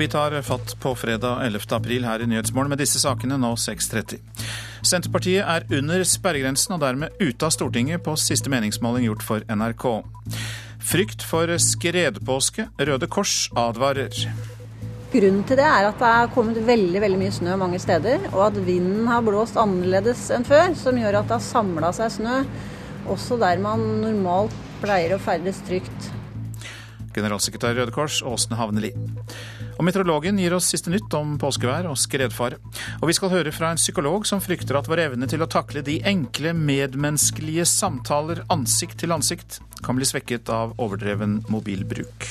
Og vi tar fatt på fredag 11. april her i Nyhetsmorgen med disse sakene nå 6.30. Senterpartiet er under sperregrensen og dermed ute av Stortinget på siste meningsmåling gjort for NRK. Frykt for skredpåske. Røde Kors advarer. Grunnen til det er at det er kommet veldig veldig mye snø mange steder, og at vinden har blåst annerledes enn før, som gjør at det har samla seg snø også der man normalt pleier å ferdes trygt. Generalsekretær i Røde Kors, Åsne Havneli. Og Meteorologen gir oss siste nytt om påskevær og skredfare. Og vi skal høre fra en psykolog som frykter at vår evne til å takle de enkle, medmenneskelige samtaler ansikt til ansikt kan bli svekket av overdreven mobilbruk.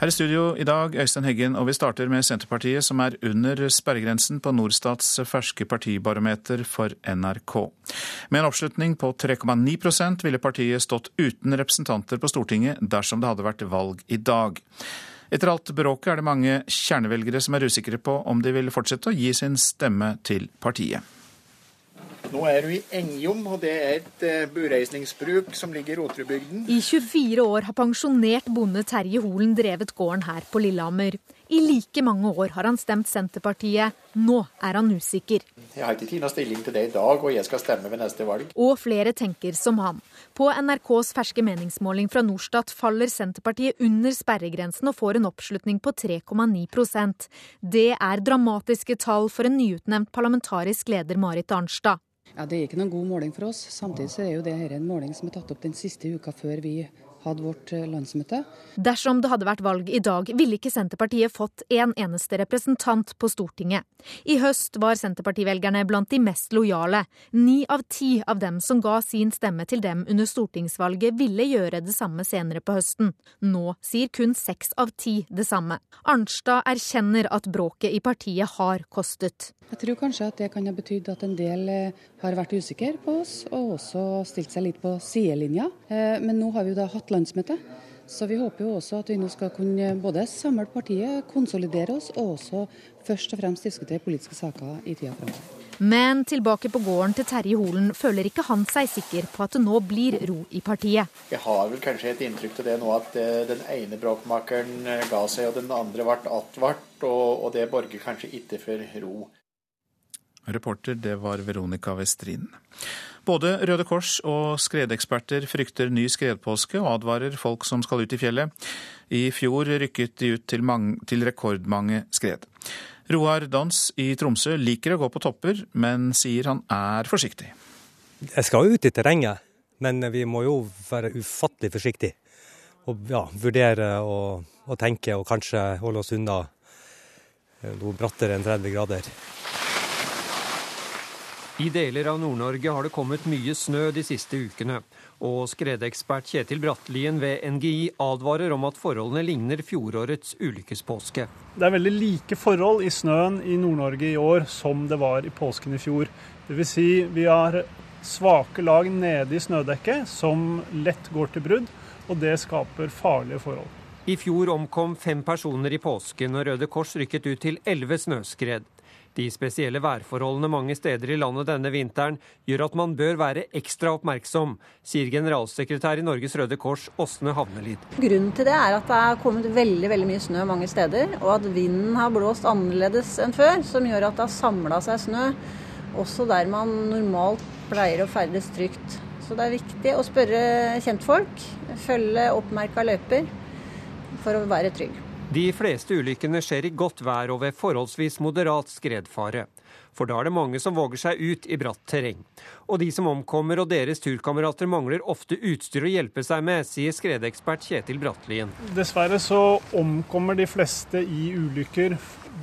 Her i studio i dag, Øystein Heggen, og vi starter med Senterpartiet, som er under sperregrensen på Norstats ferske partibarometer for NRK. Med en oppslutning på 3,9% ville partiet stått uten representanter på Stortinget dersom det hadde vært valg i dag. Etter alt bråket er det mange kjernevelgere som er usikre på om de vil fortsette å gi sin stemme til partiet. Nå er du i Engjom, og det er et eh, bureisningsbruk som ligger i Roterudbygden. I 24 år har pensjonert bonde Terje Holen drevet gården her på Lillehammer. I like mange år har han stemt Senterpartiet. Nå er han usikker. Jeg har ikke tatt stilling til det i dag, og jeg skal stemme ved neste valg. Og flere tenker som han. På NRKs ferske meningsmåling fra Norstat faller Senterpartiet under sperregrensen og får en oppslutning på 3,9% Det er dramatiske tall for en nyutnevnt parlamentarisk leder Marit Arnstad. Ja, Det er ikke noen god måling for oss. Samtidig så er jo det her en måling som er tatt opp den siste uka før vi hadde vårt eh, landsmøte. Dersom det hadde vært valg i dag, ville ikke Senterpartiet fått en eneste representant på Stortinget. I høst var Senterpartivelgerne blant de mest lojale. Ni av ti av dem som ga sin stemme til dem under stortingsvalget, ville gjøre det samme senere på høsten. Nå sier kun seks av ti det samme. Arnstad erkjenner at bråket i partiet har kostet. Jeg tror kanskje at det kan ha betydd at en del eh, har vært usikre på oss, og også stilt seg litt på sidelinja. Eh, men nå har vi jo da hatt landsmøte. Så vi håper jo også at vi nå skal kunne både samle partiet, konsolidere oss, og også først og fremst diskutere politiske saker i tida framover. Men tilbake på gården til Terje Holen føler ikke han seg sikker på at det nå blir ro i partiet. Jeg har vel kanskje et inntrykk til det nå at eh, den ene bråkmakeren eh, ga seg, og den andre ble attvart, og, og det borger kanskje ikke for ro. Reporter, det var Veronica Westrin. Både Røde Kors og skredeksperter frykter ny skredpåske og advarer folk som skal ut i fjellet. I fjor rykket de ut til, mange, til rekordmange skred. Roar Dans i Tromsø liker å gå på topper, men sier han er forsiktig. Jeg skal ut i terrenget, men vi må jo være ufattelig forsiktige. Og ja, vurdere og, og tenke og kanskje holde oss unna noe brattere enn 30 grader. I deler av Nord-Norge har det kommet mye snø de siste ukene. Og skredekspert Kjetil Brattlien ved NGI advarer om at forholdene ligner fjorårets ulykkespåske. Det er veldig like forhold i snøen i Nord-Norge i år som det var i påsken i fjor. Dvs. Si vi har svake lag nede i snødekket som lett går til brudd, og det skaper farlige forhold. I fjor omkom fem personer i påsken, og Røde Kors rykket ut til elleve snøskred. De spesielle værforholdene mange steder i landet denne vinteren gjør at man bør være ekstra oppmerksom, sier generalsekretær i Norges Røde Kors Åsne Havnelid. Grunnen til det er at det er kommet veldig veldig mye snø mange steder, og at vinden har blåst annerledes enn før, som gjør at det har samla seg snø også der man normalt pleier å ferdes trygt. Så det er viktig å spørre kjentfolk, følge oppmerka løyper for å være trygg. De fleste ulykkene skjer i godt vær og ved forholdsvis moderat skredfare. For da er det mange som våger seg ut i bratt terreng. Og de som omkommer og deres turkamerater mangler ofte utstyr å hjelpe seg med, sier skredekspert Kjetil Brattlien. Dessverre så omkommer de fleste i ulykker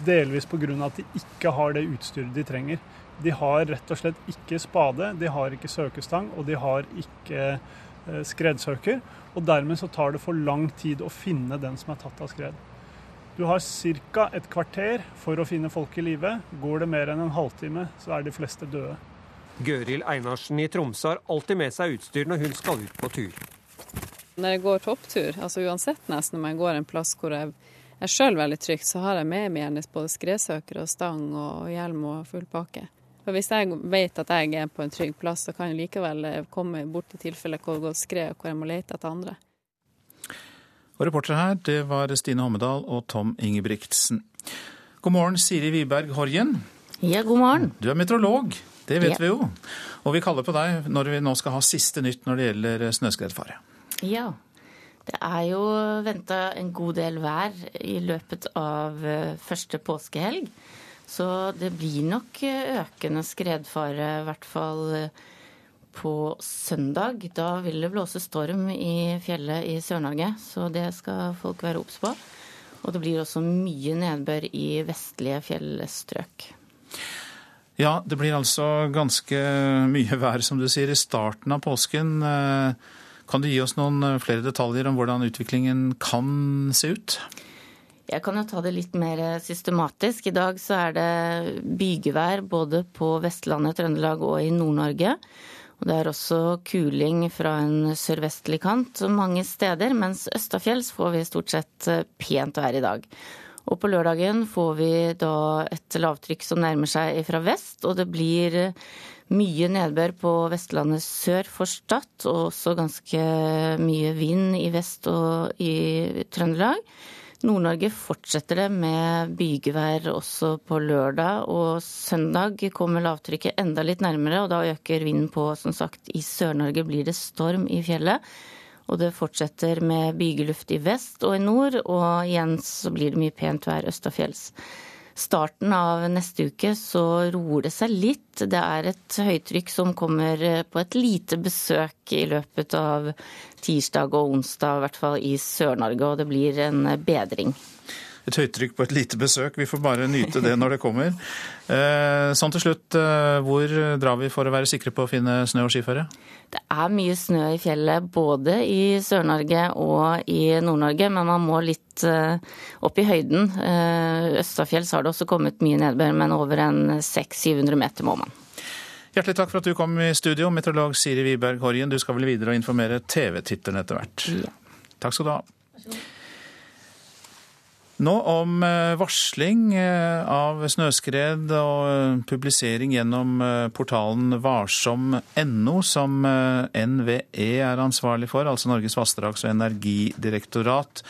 delvis pga. at de ikke har det utstyret de trenger. De har rett og slett ikke spade, de har ikke søkestang og de har ikke eh, skredsøker. Og dermed så tar det for lang tid å finne den som er tatt av skred. Du har ca. et kvarter for å finne folk i live. Går det mer enn en halvtime, så er de fleste døde. Gøril Einarsen i Tromsø har alltid med seg utstyr når hun skal ut på tur. Når jeg går topptur, altså uansett nesten om jeg går en plass hvor jeg er sjøl veldig trygt, så har jeg med meg gjerne både skredsøker og stang og hjelm og full pakke. For Hvis jeg vet at jeg er på en trygg plass, så kan jeg likevel komme bort til tilfeller hvor det går skred, og hvor jeg må lete etter andre. Og reportere her, det var Stine Hommedal og Tom Ingebrigtsen. God morgen, Siri Wiberg Horjen. Ja, god morgen. Du er meteorolog, det vet Ja. vi jo. Og vi kaller på deg når vi nå skal ha siste nytt når det gjelder snøskredfare. Ja. Det er jo venta en god del vær i løpet av eh, første påskehelg. Så det blir nok eh, økende skredfare, i hvert fall eh, på søndag. Da vil det blåse storm i fjellet i Sør-Norge, så det skal folk være obs på. Og det blir også mye nedbør i vestlige fjellstrøk. Ja, det blir altså ganske mye vær, som du sier, i starten av påsken. Eh, Kan du gi oss noen eh, flere detaljer om hvordan utviklingen kan se ut? Jeg kan jo ta det litt mer systematisk. I dag så er det bygevær både på Vestlandet, Trøndelag og i Nord-Norge. Og det er også kuling fra en sørvestlig kant mange steder, mens østafjells får vi stort sett eh, pent vær i dag. Og på lørdagen får vi da et lavtrykk som nærmer seg fra vest, og det blir eh, mye nedbør på Vestlandet sør for Stad, og også ganske mye vind i vest og i Trøndelag. Nord-Norge fortsetter det med bygevær også på lørdag, og søndag kommer lavtrykket enda litt nærmere, og da øker vinden på, som sagt, i Sør-Norge blir det storm i fjellet. Og det fortsetter med bygeluft i vest og i nord, og igjen så blir det mye pent vær østafjells. Starten av neste uke så roer det seg litt. Det er et høytrykk som kommer på et lite besøk i løpet av tirsdag og onsdag, i hvert fall i Sør-Norge, og det blir en bedring. Et høytrykk på et lite besøk. Vi får bare nyte det når det kommer. Eh, Sånn til slutt, eh, hvor drar vi for å være sikre på å finne snø og skiføre? Det er mye snø i fjellet både i Sør-Norge og i Nord-Norge, men man må litt eh, opp i høyden. Østafjells har det også kommet mye nedbør, men over en 600-700 meter må man. Hjertelig takk for at du kom i studio, meteorolog Siri Wiberg Horjen. Du skal vel videre og informere TV-titterne etter hvert. Ja. Takk skal du ha. Nå om eh, varsling eh, av snøskred og eh, publisering gjennom portalen varsom.no, som NVE er ansvarlig for, altså Norges vassdrags- og energidirektorat.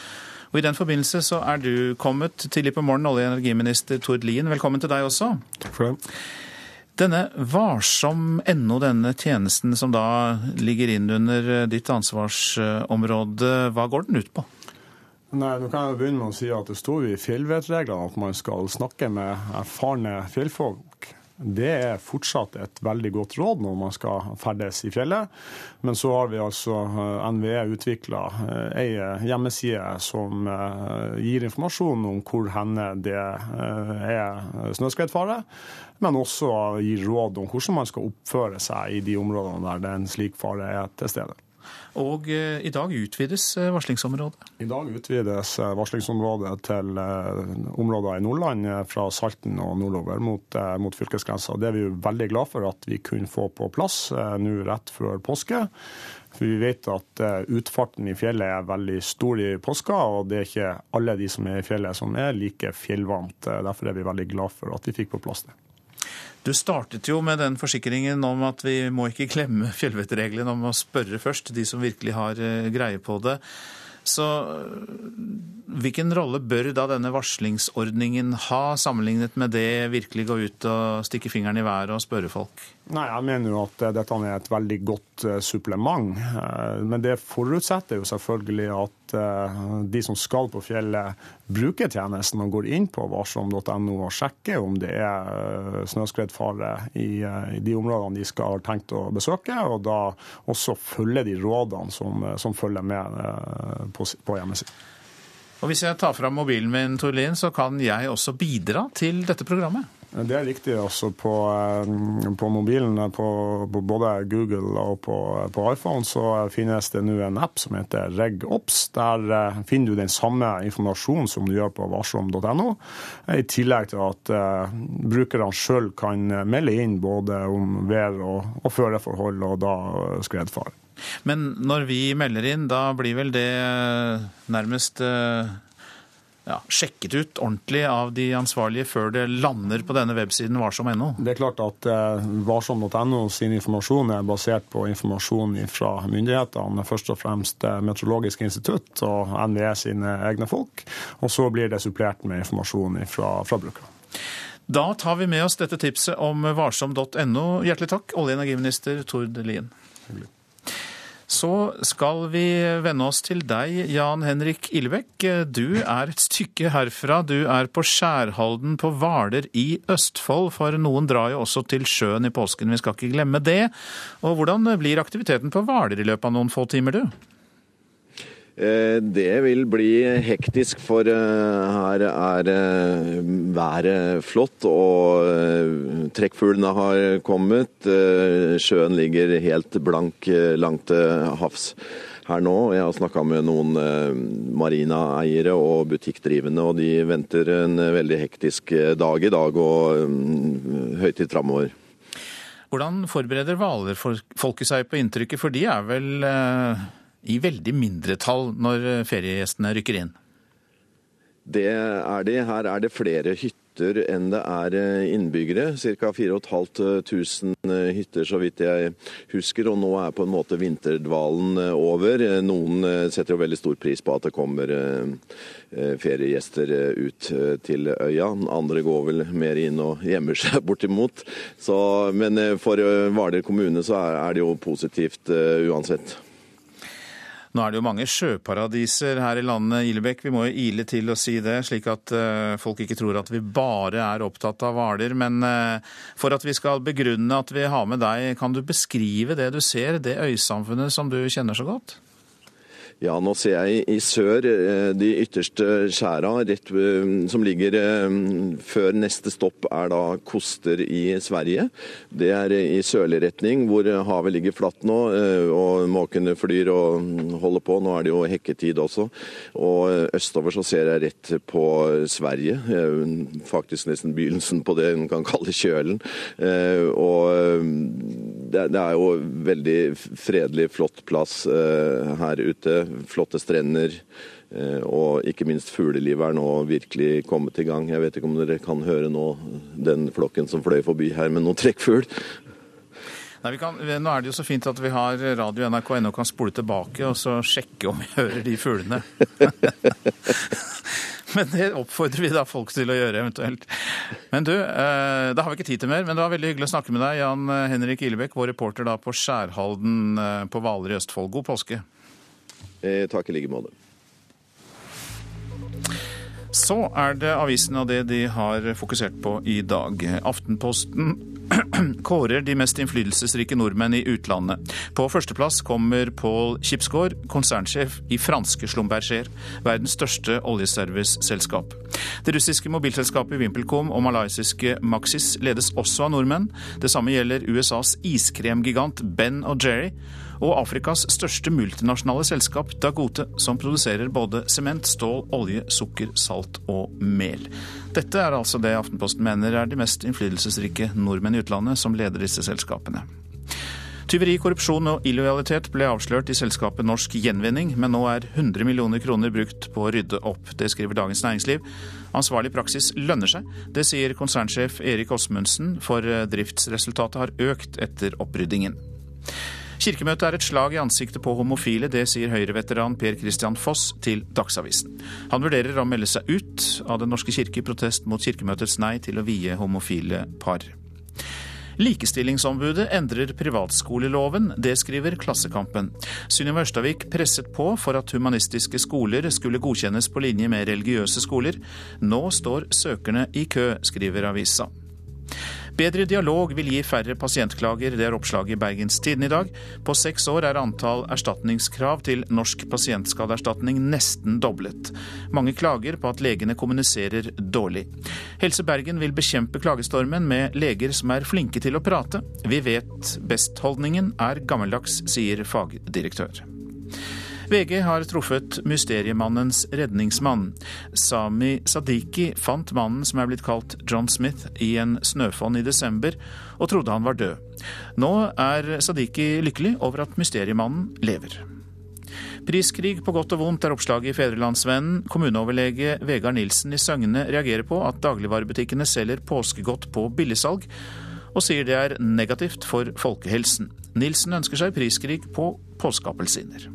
Og I den forbindelse så er du kommet tidlig på morgenen, olje- og energiminister Tord Lien. Velkommen til deg også. Takk for det. Denne varsom.no, denne tjenesten som da ligger inn under ditt ansvarsområde, hva går den ut på? Nei, nå kan jeg begynne med å si at Det står i fjellvettreglene at man skal snakke med erfarne fjellfolk. Det er fortsatt et veldig godt råd når man skal ferdes i fjellet. Men så har vi altså eh, NVE utvikla ei hjemmeside som eh, gir informasjon om hvor henne det eh, er snøskredfare. Men også gir råd om hvordan man skal oppføre seg i de områdene der det er en slik fare er til stede. Og eh, i dag utvides eh, varslingsområdet. I dag utvides eh, varslingsområdet til områder i Nordland fra Salten og nordover mot, mot fylkesgrensa. Det er vi veldig glad for at vi kunne få på plass nå rett før påske. For vi vet at utfarten i fjellet er veldig stor i påska, og det er ikke alle de som er i fjellet som er like fjellvant. Derfor er vi veldig glad for at vi fikk på plass det. Du startet jo med den forsikringen om at vi må ikke glemme fjellvettregelen om å spørre først, de som virkelig har eh, greie på det. Så øh, hvilken rolle bør da denne varslingsordningen ha, sammenlignet med det virkelig gå ut og stikke fingeren i været og spørre folk? Nei, Jeg mener jo at eh, dette er et veldig godt eh, supplement. Eh, Men det forutsetter jo selvfølgelig at eh, de som skal på fjellet, bruker tjenesten og går inn på varsom.no og sjekker om det er eh, snøskredfare i, eh, de områdene de skal ha tenkt å besøke, og da også følge de rådene som, som følger med på, på hjemmesiden. Og hvis jeg tar fram mobilen min, Torlin, så kan jeg også bidra til dette programmet. Det er riktig. altså På, eh, på mobilen, på, på både Google og på, på iPhone, så finnes det nå en app som heter RegOps. Der eh, finner du den samme informasjonen som du gjør på varsom.no. I tillegg til at uh, brukerne sjøl kan melde inn både om vær og, og føreforhold, og da eh, skredfare. Men når vi melder inn, da blir vel det nærmest øh, ja, sjekket ut ordentlig av de ansvarlige før det lander på denne websiden varsom.no? Det er klart at eh, varsom.no sin informasjon er basert på informasjon fra myndighetene, først og fremst eh, Meteorologisk institutt og NVE sine egne folk. Og så blir det supplert med informasjon fra, fra brukerne. Da tar vi med oss dette tipset om varsom.no. Hjertelig takk, olje- og energiminister Tord Lien. Så skal vi vende oss til deg, Jan Henrik Ilvek. Du er et stykke herfra. Du er på Skjærhalden på Hvaler i Østfold, for noen drar jo også til sjøen i påsken. Vi skal ikke glemme det. Og hvordan blir aktiviteten på Hvaler i løpet av noen få timer, du? Eh, det vil bli hektisk, for eh, her er eh, været flott. Og trekkfuglene har kommet. Sjøen ligger helt blank langt til havs her nå. Jeg har snakka med noen marinaeiere og butikkdrivende, og de venter en veldig hektisk dag i dag og mm, høytid framover. Hvordan forbereder hvalerfolket seg på inntrykket, for de er vel i veldig mindretall når eh, feriegjestene rykker inn? Det er de. Her er det flere hytter enn det er eh, innbyggere. Ca. 4500 eh, hytter, så vidt jeg husker. Og nå er på en måte vinterdvalen over. Noen setter jo veldig stor pris på at det kommer feriegjester ut til øya. Andre går vel mer inn og gjemmer seg bortimot. Så, men for Hvaler kommune så er det jo positivt uansett. Nå er det jo mange sjøparadiser her i landet, Ilebekk. Vi må jo ile til å si det, slik at uh, folk ikke tror at vi bare er opptatt av Hvaler. Men uh, for at vi skal begrunne at vi har med deg, kan du beskrive det du ser, det øysamfunnet som du kjenner så godt? Ja, nå ser jeg i sør eh, de ytterste skjæra rett, eh, som ligger eh, før neste stopp er da Koster i Sverige. Det er i sørlig retning, hvor havet ligger flatt nå og måkene flyr og holder på. Nå er det jo hekketid også. Og østover så ser jeg rett på Sverige. Faktisk nesten begynnelsen på det en kan kalle kjølen. Og det er jo veldig fredelig, flott plass her ute flotte strender. Eh, og ikke minst fuglelivet er nå virkelig kommet i gang. Jeg vet ikke om dere kan høre nå den flokken som fløy forbi her med noen trekkfugl. Nei, kan, nå er det jo så fint at vi har radio nrk.no kan spole tilbake og så sjekke om vi hører de fuglene. men det oppfordrer vi da folk til å gjøre eventuelt. Men du, eh, da har vi ikke tid til mer, men det var veldig hyggelig å snakke med deg, Jan Henrik Ilebekk, vår reporter da på Skjærhalden eh, på Hvaler i Østfold. God påske. Eh, takk i like måte. Så er det avisene og det de har fokusert på i dag. Aftenposten kårer de mest innflytelsesrike nordmenn i utlandet. På førsteplass kommer Paul Kipsgaard, konsernsjef i franske Schlumberger, verdens største oljeserviceselskap. Det russiske mobilselskapet Wimpelcom og malaysiske Maxis ledes også av nordmenn. Det samme gjelder USAs iskremgigant Ben og Jerry og Afrikas største multinasjonale selskap Dagote, som produserer både sement, stål, olje, sukker, salt og mel. Dette er altså det Aftenposten mener er de mest innflytelsesrike nordmenn i utlandet som leder disse selskapene. Tyveri, korrupsjon og illojalitet ble avslørt i selskapet Norsk Gjenvinning, men nå er 100 millioner kroner brukt på å rydde opp. Det skriver Dagens Næringsliv. Ansvarlig praksis lønner seg. Det sier konsernsjef Erik Åsmundsen, for driftsresultatet har økt etter oppryddingen. Kirkemøtet er et slag i ansiktet på homofile, det sier Høyre-veteran Per Christian Foss til Dagsavisen. Han vurderer å melde seg ut av Den norske kirke i protest mot Kirkemøtets nei til å vie homofile par. Likestillingsombudet endrer privatskoleloven, det skriver Klassekampen. Synnøve Ørstavik presset på for at humanistiske skoler skulle godkjennes på linje med religiøse skoler. Nå står søkerne i kø, skriver avisa. Bedre dialog vil gi færre pasientklager, det er oppslaget i Bergens Tidende i dag. På seks år er antall erstatningskrav til Norsk pasientskadeerstatning nesten doblet. Mange klager på at legene kommuniserer dårlig. Helse Bergen vil bekjempe klagestormen med leger som er flinke til å prate. Vi vet best-holdningen er gammeldags, sier fagdirektør. VG har truffet mysteriemannens redningsmann. Sami Sadiki fant mannen som er blitt kalt John Smith i en snøfonn i desember, og trodde han var død. Nå er Sadiki lykkelig over at mysteriemannen lever. Priskrig på godt og vondt er oppslaget i Fedrelandsvennen. Kommuneoverlege Vegard Nilsen i Søgne reagerer på at dagligvarebutikkene selger påskegodt på billigsalg, og sier det er negativt for folkehelsen. Nilsen ønsker seg priskrig på påskeappelsiner.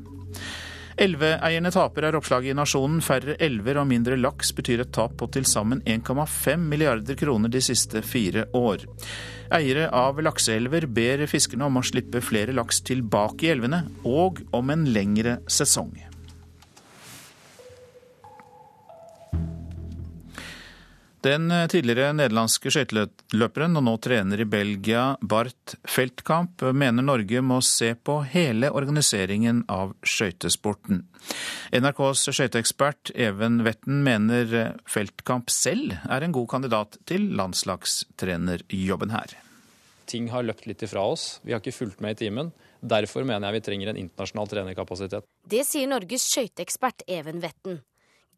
Elveeierne taper er oppslaget i Nasjonen. Færre elver og mindre laks betyr et tap på til sammen 1,5 milliarder kroner de siste fire år. Eiere av lakseelver ber fiskerne om å slippe flere laks tilbake i elvene, og om en lengre sesong. Den tidligere nederlandske skøyteløperen og nå trener i Belgia, Bart Feltkamp, mener Norge må se på hele organiseringen av skøytesporten. NRKs skøyteekspert Even Vetten mener Feltkamp selv er en god kandidat til landslagstrenerjobben her ting har løpt litt ifra oss. Vi har ikke fulgt med i timen. Derfor mener jeg vi trenger en internasjonal trenerkapasitet. Det sier Norges skøyteekspert Even Vetten.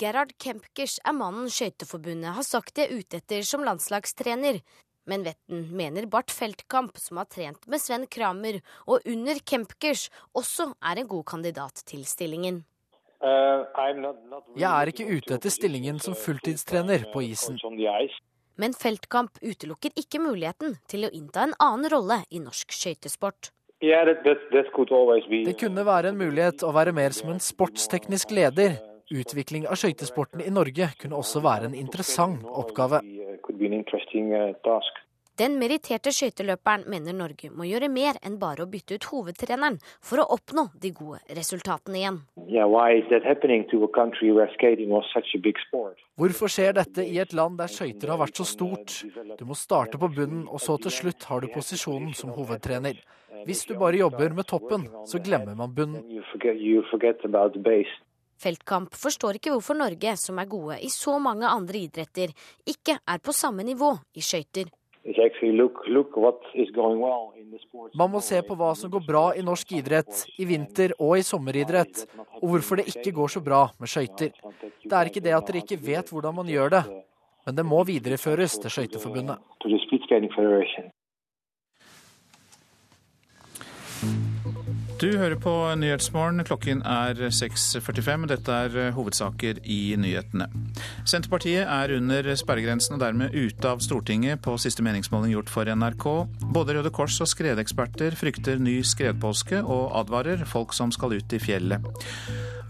Gerhard Kempkers er mannen Skøyteforbundet har sagt de er ute etter som landslagstrener. Men Vetten mener Bart Feltkamp, som har trent med Sven Kramer og under Kempkers, også er en god kandidat til stillingen. Uh, jeg er ikke ute etter stillingen som fulltidstrener på isen. Men Feltkamp utelukker ikke muligheten til å innta en annen rolle i norsk skøytesport. Det kunne være en mulighet å være mer som en sportsteknisk leder. Utvikling av skøytesporten i Norge kunne også være en interessant oppgave. Den meritterte skøyteløperen mener Norge må gjøre mer enn bare å bytte ut hovedtreneren for å oppnå de gode resultatene igjen. Hvorfor skjer dette i et land der skøyter har vært så stort? Du må starte på bunnen, og så til slutt har du posisjonen som hovedtrener. Hvis du bare jobber med toppen, så glemmer man bunnen. Feltkamp forstår ikke hvorfor Norge, som er gode i så mange andre idretter, ikke er på samme nivå i skøyter. Man må se på hva som går bra i norsk idrett, i vinter- og i sommeridrett, og hvorfor det ikke går så bra med skøyter. Det er ikke det at dere ikke vet hvordan man gjør det, men det må videreføres til Skøyteforbundet. Du hører på Nyhetsmorgen. Klokken er 6.45. Dette er eh, hovedsaker i nyhetene. Senterpartiet er under sperregrensen og dermed ute av Stortinget på siste meningsmåling gjort for NRK. Både Røde Kors og skredeksperter frykter ny skredpåske og advarer folk som skal ut i fjellet.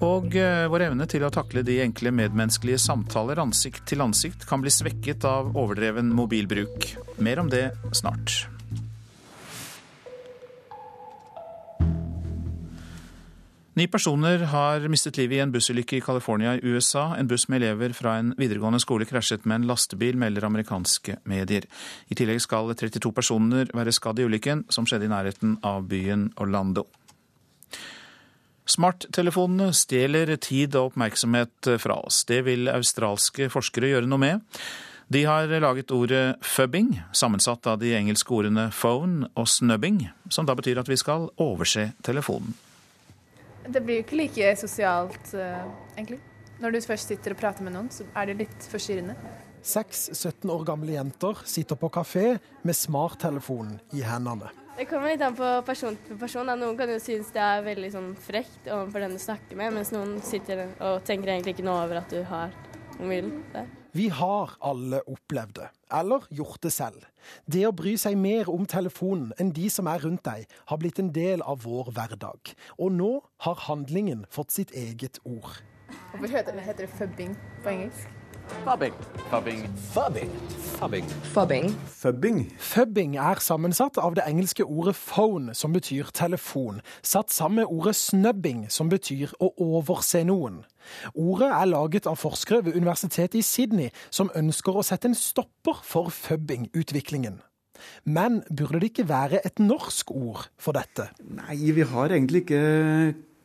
Og eh, vår evne til å takle de enkle medmenneskelige samtaler ansikt til ansikt kan bli svekket av overdreven mobilbruk. Mer om det snart. Ni personer har mistet livet i en bussulykke i California i USA. En buss med elever fra en videregående skole krasjet med en lastebil, melder amerikanske medier. I tillegg skal 32 personer være skadd i ulykken, som skjedde i nærheten av byen Orlando. Smarttelefonene stjeler tid og oppmerksomhet fra oss. Det vil australske forskere gjøre noe med. De har laget ordet fubbing, sammensatt av de engelske ordene phone og snubbing, som da betyr at vi skal overse telefonen. Det blir jo ikke like sosialt, uh, egentlig. Når du først sitter og prater med noen, så er det litt forstyrrende. Seks 17 år gamle jenter sitter på kafé med smarttelefonen i hendene. Det kommer litt an på person til person. Noen kan jo synes det er veldig sånn frekt overfor den du snakker med, mens noen sitter og tenker egentlig ikke noe over at du har mobilen der. Vi har alle opplevd det, eller gjort det selv. Det å bry seg mer om telefonen enn de som er rundt deg, har blitt en del av vår hverdag. Og nå har handlingen fått sitt eget ord. Hvorfor heter det, heter det fubbing på engelsk? Fubbing. Fubbing. Fubbing. Fubbing. Fubbing. Fubbing. Fubbing er sammensatt av det engelske ordet phone, som betyr telefon, satt sammen med ordet snubbing, som betyr å overse noen. Ordet er laget av forskere ved Universitetet i Sydney, som ønsker å sette en stopper for fubbing-utviklingen. Men burde det ikke være et norsk ord for dette? Nei, vi har egentlig ikke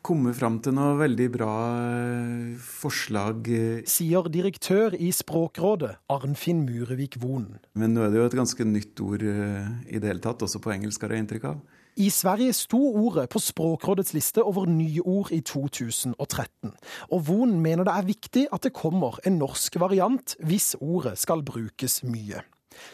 kommet fram til noe veldig bra eh, forslag. Eh. Sier direktør i Språkrådet, Arnfinn Murevik Vonen. Men nå er det jo et ganske nytt ord eh, i det hele tatt, også på engelsk har jeg inntrykk av. I Sverige sto ordet på Språkrådets liste over nye ord i 2013. Og Vonen mener det er viktig at det kommer en norsk variant hvis ordet skal brukes mye.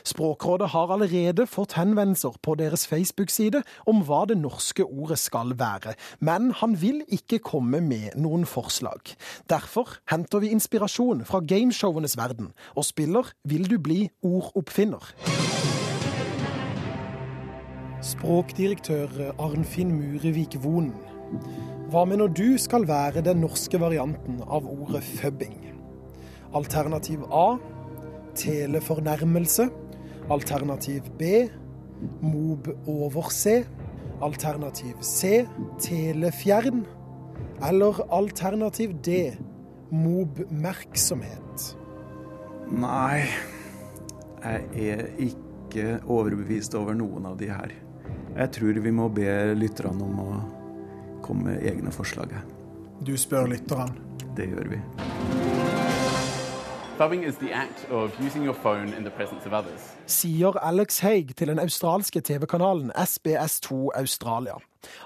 Språkrådet har allerede fått henvendelser på deres Facebook-side om hva det norske ordet skal være, men han vil ikke komme med noen forslag. Derfor henter vi inspirasjon fra gameshowenes verden og spiller Vil du bli ordoppfinner? Språkdirektør Arnfinn Murevik Vonen. Hva mener du skal være den norske varianten av ordet føbbing? Alternativ A telefornærmelse. Alternativ B mob overse. Alternativ C telefjern. Eller alternativ D mobmerksomhet. Nei, jeg er ikke overbevist over noen av de her. Jeg tror vi må be lytterne om å komme med egne forslag. Du spør lytterne? Det gjør vi. Sier Alex Haig til den australske TV-kanalen SBS2 Australia.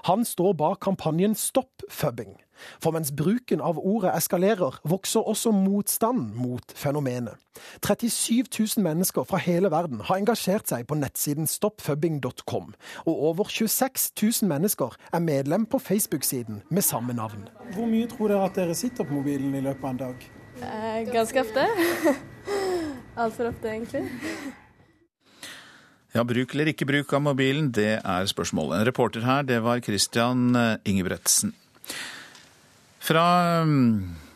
Han står bak kampanjen Stopp fubbing. For mens bruken av ordet eskalerer, vokser også motstanden mot fenomenet. 37 000 mennesker fra hele verden har engasjert seg på nettsiden stoppfubbing.com, og over 26 000 mennesker er medlem på Facebook-siden med samme navn. Hvor mye tror dere at dere sitter på mobilen i løpet av en dag? Eh, ganske ofte. Altfor ofte, egentlig. Ja, bruk eller ikke bruk av mobilen, det er spørsmålet. En Reporter her, det var Christian Ingebretsen. Fra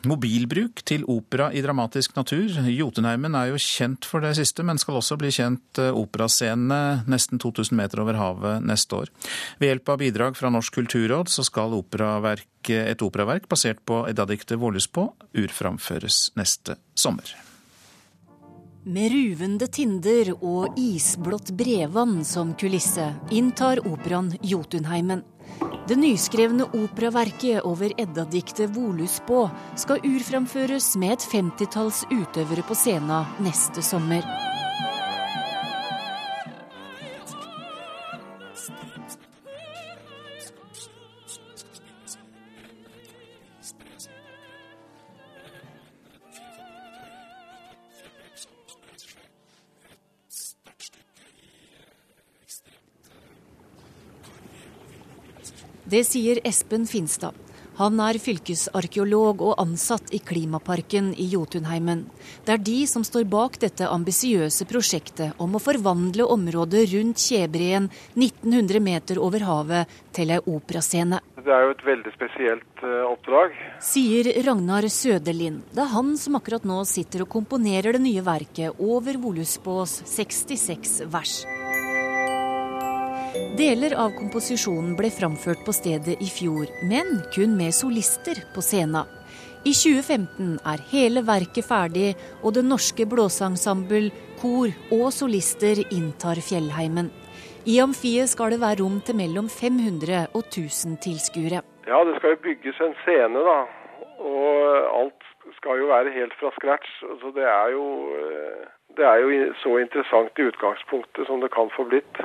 mobilbruk til opera i dramatisk natur. Jotunheimen er jo kjent for det siste, men skal også bli kjent operascenene nesten 2000 meter over havet neste år. Ved hjelp av bidrag fra Norsk kulturråd så skal operaverk, et operaverk basert på Edda-diktet Vålespå urframføres neste sommer. Med ruvende tinder og isblått brevann som kulisse inntar operaen Jotunheimen. Det nyskrevne operaverket over Edda-diktet Voluspå skal urframføres med et femtitalls utøvere på scenen neste sommer. Det sier Espen Finstad. Han er fylkesarkeolog og ansatt i Klimaparken i Jotunheimen. Det er de som står bak dette ambisiøse prosjektet om å forvandle området rundt Kjebreen 1900 meter over havet til ei operascene. Det er jo et veldig spesielt oppdrag. Sier Ragnar Søderlind. Det er han som akkurat nå sitter og komponerer det nye verket over Voluspås 66 vers. Deler av komposisjonen ble framført på stedet i fjor, men kun med solister på scenen. I 2015 er hele verket ferdig, og det norske blåseensemble, kor og solister inntar fjellheimen. I amfiet skal det være rom til mellom 500 og 1000 tilskuere. Ja, det skal jo bygges en scene, da. Og alt skal jo være helt fra scratch. Så det er jo, det er jo så interessant i utgangspunktet som det kan få blitt.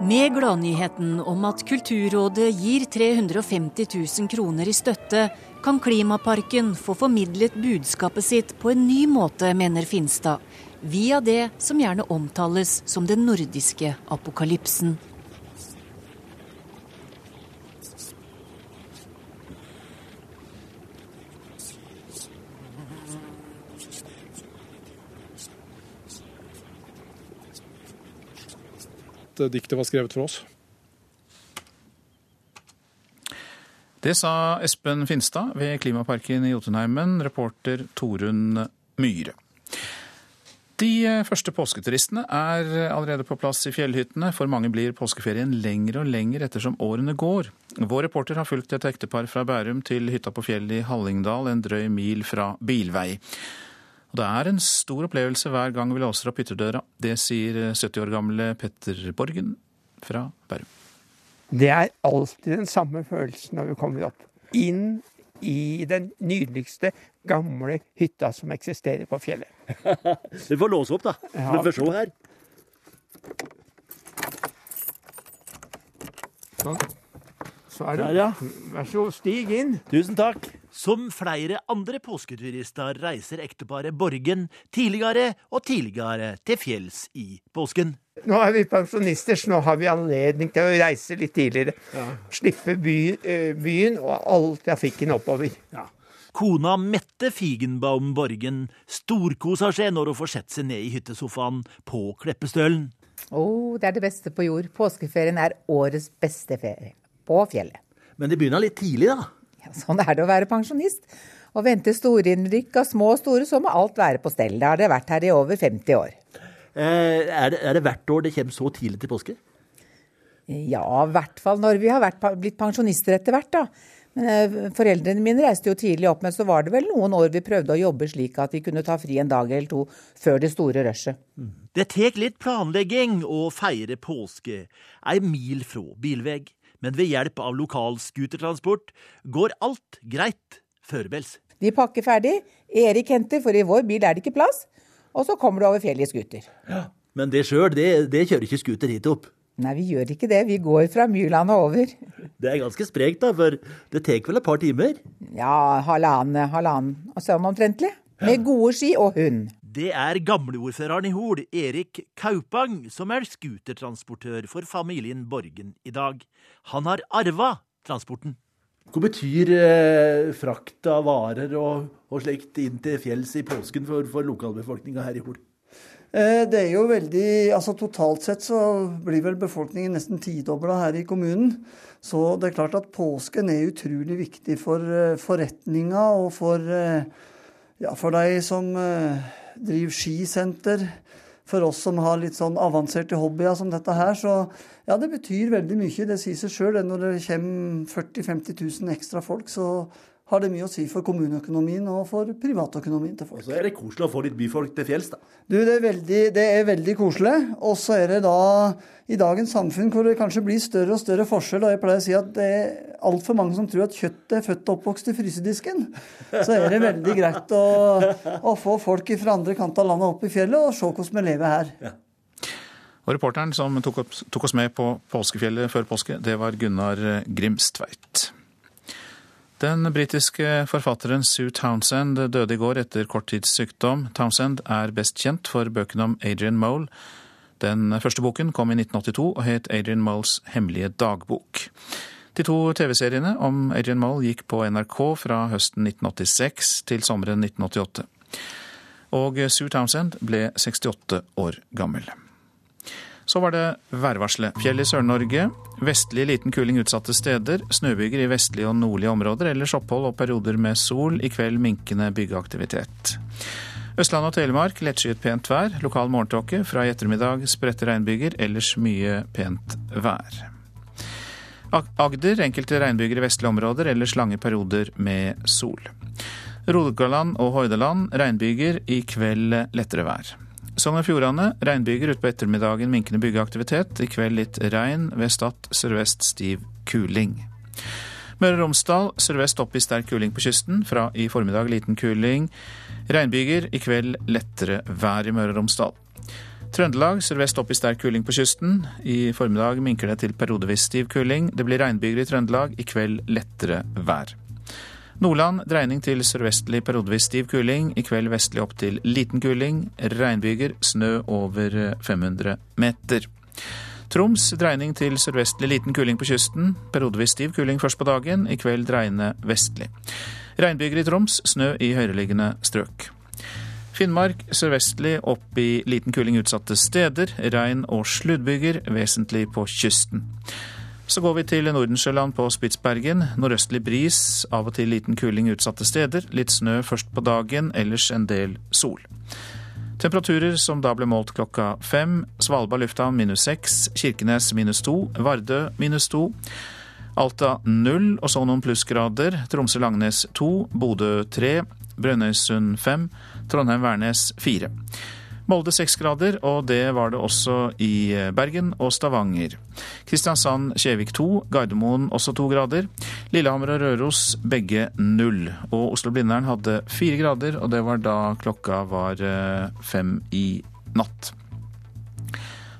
Med gladnyheten om at Kulturrådet gir 350 000 kroner i støtte, kan Klimaparken få formidlet budskapet sitt på en ny måte, mener Finstad. Via det som gjerne omtales som den nordiske apokalypsen. Diktet var skrevet for oss. Det sa Espen Finstad ved Klimaparken i Jotunheimen, reporter Torunn Myhre. De første påsketuristene er allerede på plass i fjellhyttene. For mange blir påskeferien lengre og lengre ettersom årene går. Vår reporter har fulgt et ektepar fra Bærum til hytta på fjellet i Hallingdal, en drøy mil fra bilvei. Og det er en stor opplevelse hver gang vi låser opp hytterdøra. Det sier 70 år gamle Petter Borgen fra Bærum. Det er alltid den samme følelsen når vi kommer opp. Inn i den nydeligste, gamle hytta som eksisterer på fjellet. Vi får låse opp, da. Ja. Vi får se her. Sånn. Så er det Der, ja. Vær så god, stig inn. Tusen takk. Som flere andre påsketurister reiser ekteparet Borgen tidligere og tidligere til fjells i påsken. Nå er vi pensjonister, så nå har vi anledning til å reise litt tidligere. Ja. Slippe by, eh, byen og all trafikken oppover. Ja. Kona Mette Figenbaum Borgen storkoser seg når hun får sett seg ned i hyttesofaen på Kleppestølen. Oh, det er det beste på jord. Påskeferien er årets beste ferie. På fjellet. Men det begynner litt tidlig, da? Ja, sånn er det å være pensjonist. Å vente storinnrykk av små og store, så må alt være på stell. Det har det vært her i over 50 år. Eh, er, det, er, det, hvert år det kommer så tidlig til påske? Ja, i hvert fall når vi har vært, blitt pensjonister etter hvert, da. Men eh, Foreldrene mine reiste jo tidlig opp, men så var det vel noen år vi prøvde å jobbe slik at vi kunne ta fri en dag eller to før det store rushet. Mm. Det tek litt planlegging å feire påske, ei mil fra bilvei. Men ved hjelp av lokalskutertransport går alt greit førebels. De pakker ferdig. Erik henter, for i vår bil er det ikke plass. Og så kommer du over fjellet i scooter. Ja, men det sjøl, det, det, kjører ikke scooter hit opp? Nei, vi gjør ikke det. Vi går fra Myrland og over. Det er ganske sprekt, da, for det tar vel et par timer? Ja, halvannen, halvannen og sånn omtrentlig. Med gode ski og hund. Det er gamleordføreren i Hol, Erik Kaupang, som er scootertransportør for familien Borgen i dag. Han har arva transporten. Hva betyr eh, frakt av varer og, og, slikt inn til fjells i påsken for, for lokalbefolkninga her i Hol? Eh, det er jo veldig, altså Totalt sett så blir vel befolkningen nesten tidobla her i kommunen. Så det er klart at påsken er utrolig viktig for eh, forretninga og for, eh, ja, for de som driver skisenter. For oss som har litt sånn avanserte hobbyer som dette her, så ja, det betyr veldig mye. Det sier seg sjøl. Når det kommer 40 000-50 000 ekstra folk, så har det mye å si for kommuneøkonomien og for privatøkonomien til folk. Og så er det koselig å få litt byfolk til fjells, da. Du, det er veldig, det er veldig koselig. Og så er det da i dagens samfunn hvor det kanskje blir større og større forskjell, og jeg pleier å si at det er altfor mange som tror at kjøttet er født og oppvokst i frysedisken, så er det veldig greit å, å få folk fra andre kanten av landet opp i fjellet og se hvordan vi lever her. Ja. Og Reporteren som tok, opp, tok oss med på påskefjellet før påske, det var Gunnar Grimstveit. Den britiske forfatteren Sue Townsend døde i går etter kort tids sykdom. Townsend er best kjent for bøkene om Adrian Mole. Den første boken kom i 1982 og het Adrian Moles hemmelige dagbok. De to TV-seriene om Adrian Mole gikk på NRK fra høsten 1986 til sommeren 1988. Og Sue Townsend ble 68 år gammel. Så var det værvarselet. Fjell i Sør-Norge. Vestlig liten kuling utsatte steder. Snøbyger i vestlige og nordlige områder. Ellers opphold og perioder med sol. I kveld minkende byggeaktivitet. Østland og Telemark lettskyet pent vær. Lokal morgentåke. Fra i ettermiddag spredte regnbyger. Ellers mye pent vær. Agder enkelte regnbyger i vestlige områder. Ellers lange perioder med sol. Rogaland og Hordaland regnbyger. I kveld lettere vær. Sogn og Fjordane regnbyger utpå ettermiddagen minkende byggeaktivitet. I kveld litt regn. Ved Stad sørvest stiv kuling. Møre og Romsdal sørvest opp i sterk kuling på kysten. Fra i formiddag liten kuling. Regnbyger. I kveld lettere vær i Møre og Romsdal. Trøndelag sørvest opp i sterk kuling på kysten. I formiddag minker det til periodevis stiv kuling. Det blir regnbyger i Trøndelag. I kveld lettere vær. Nordland dreining til sørvestlig periodevis stiv kuling. I kveld vestlig opp til liten kuling. Regnbyger. Snø over 500 meter. Troms dreining til sørvestlig liten kuling på kysten. Periodevis stiv kuling først på dagen. I kveld dreiende vestlig. Regnbyger i Troms. Snø i høyereliggende strøk. Finnmark sørvestlig opp i liten kuling utsatte steder. Regn og sluddbyger, vesentlig på kysten. Så går vi til Nordensjøland på Spitsbergen. Nordøstlig bris, av og til liten kuling utsatte steder. Litt snø først på dagen, ellers en del sol. Temperaturer som da ble målt klokka fem. Svalbard lufthavn minus seks. Kirkenes minus to. Vardø minus to. Alta null, og så noen plussgrader. Tromsø-Langnes to. Bodø tre. Brønnøysund fem. Trondheim-Værnes fire. Molde seks grader, og det var det også i Bergen og Stavanger. Kristiansand-Kjevik to, Gardermoen også to grader. Lillehammer og Røros begge null. Og Oslo-Blindern hadde fire grader, og det var da klokka var eh, fem i natt.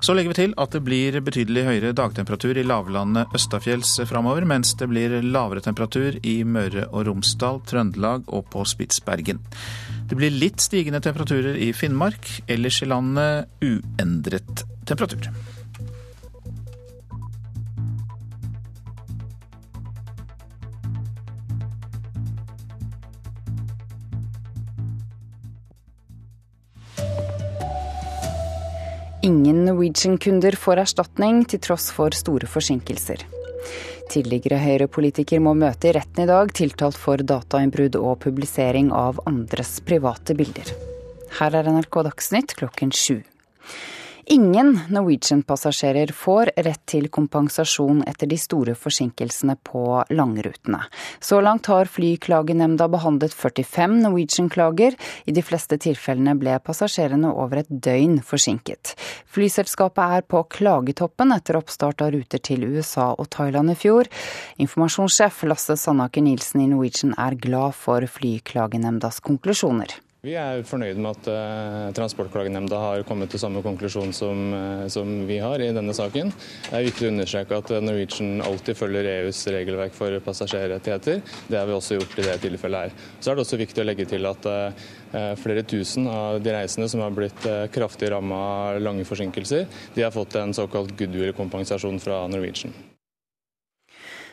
Så legger vi til at det blir betydelig høyere dagtemperatur i lavlandet østafjells framover, mens det blir lavere temperatur i Møre og Romsdal, Trøndelag og på Spitsbergen. Det blir litt stigende temperaturer i Finnmark, ellers i landet uendret temperatur. Ingen Norwegian-kunder får erstatning til tross for store forsinkelser. Tidligere Høyre-politiker må møte i retten i dag, tiltalt for datainnbrudd og publisering av andres private bilder. Her er NRK Dagsnytt klokken sju. Ingen Norwegian-passasjerer får rett til kompensasjon etter de store forsinkelsene på langrutene. Så langt har Flyklagenemnda behandlet 45 Norwegian-klager. I de fleste tilfellene ble passasjerene over et døgn forsinket. Flyselskapet er på klagetoppen etter oppstart av ruter til USA og Thailand i fjor. Informasjonssjef Lasse Sandaker Nilsen i Norwegian er glad for Flyklagenemndas konklusjoner. Vi er fornøyd med at uh, Transportklagenemnda har kommet til samme konklusjon som, uh, som, vi har i denne saken. Det er viktig å understreke at Norwegian alltid følger EUs regelverk for passasjerrettigheter. Det har vi også gjort i det tilfellet her. Så er det også viktig å legge til at flere tusen av de reisende som har blitt kraftig ramma av lange forsinkelser, de har fått en såkalt goodwill-kompensasjon fra Norwegian.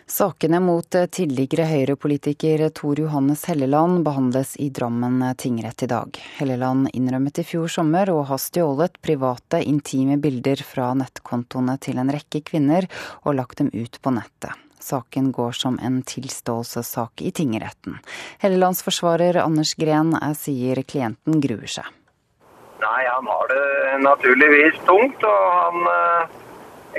Sakene mot eh, tidligere Høyre-politiker Tor Johannes Helleland behandles i Drammen tingrett i dag. Helleland innrømmet i fjor sommer å ha stjålet private, intime bilder fra nettkontoene til en rekke kvinner og lagt dem ut på nettet. Saken går som en tilståelsessak i tingretten. Hellelands forsvarer Anders Gren sier klienten gruer seg. Nei, han har det naturligvis tungt, og han eh,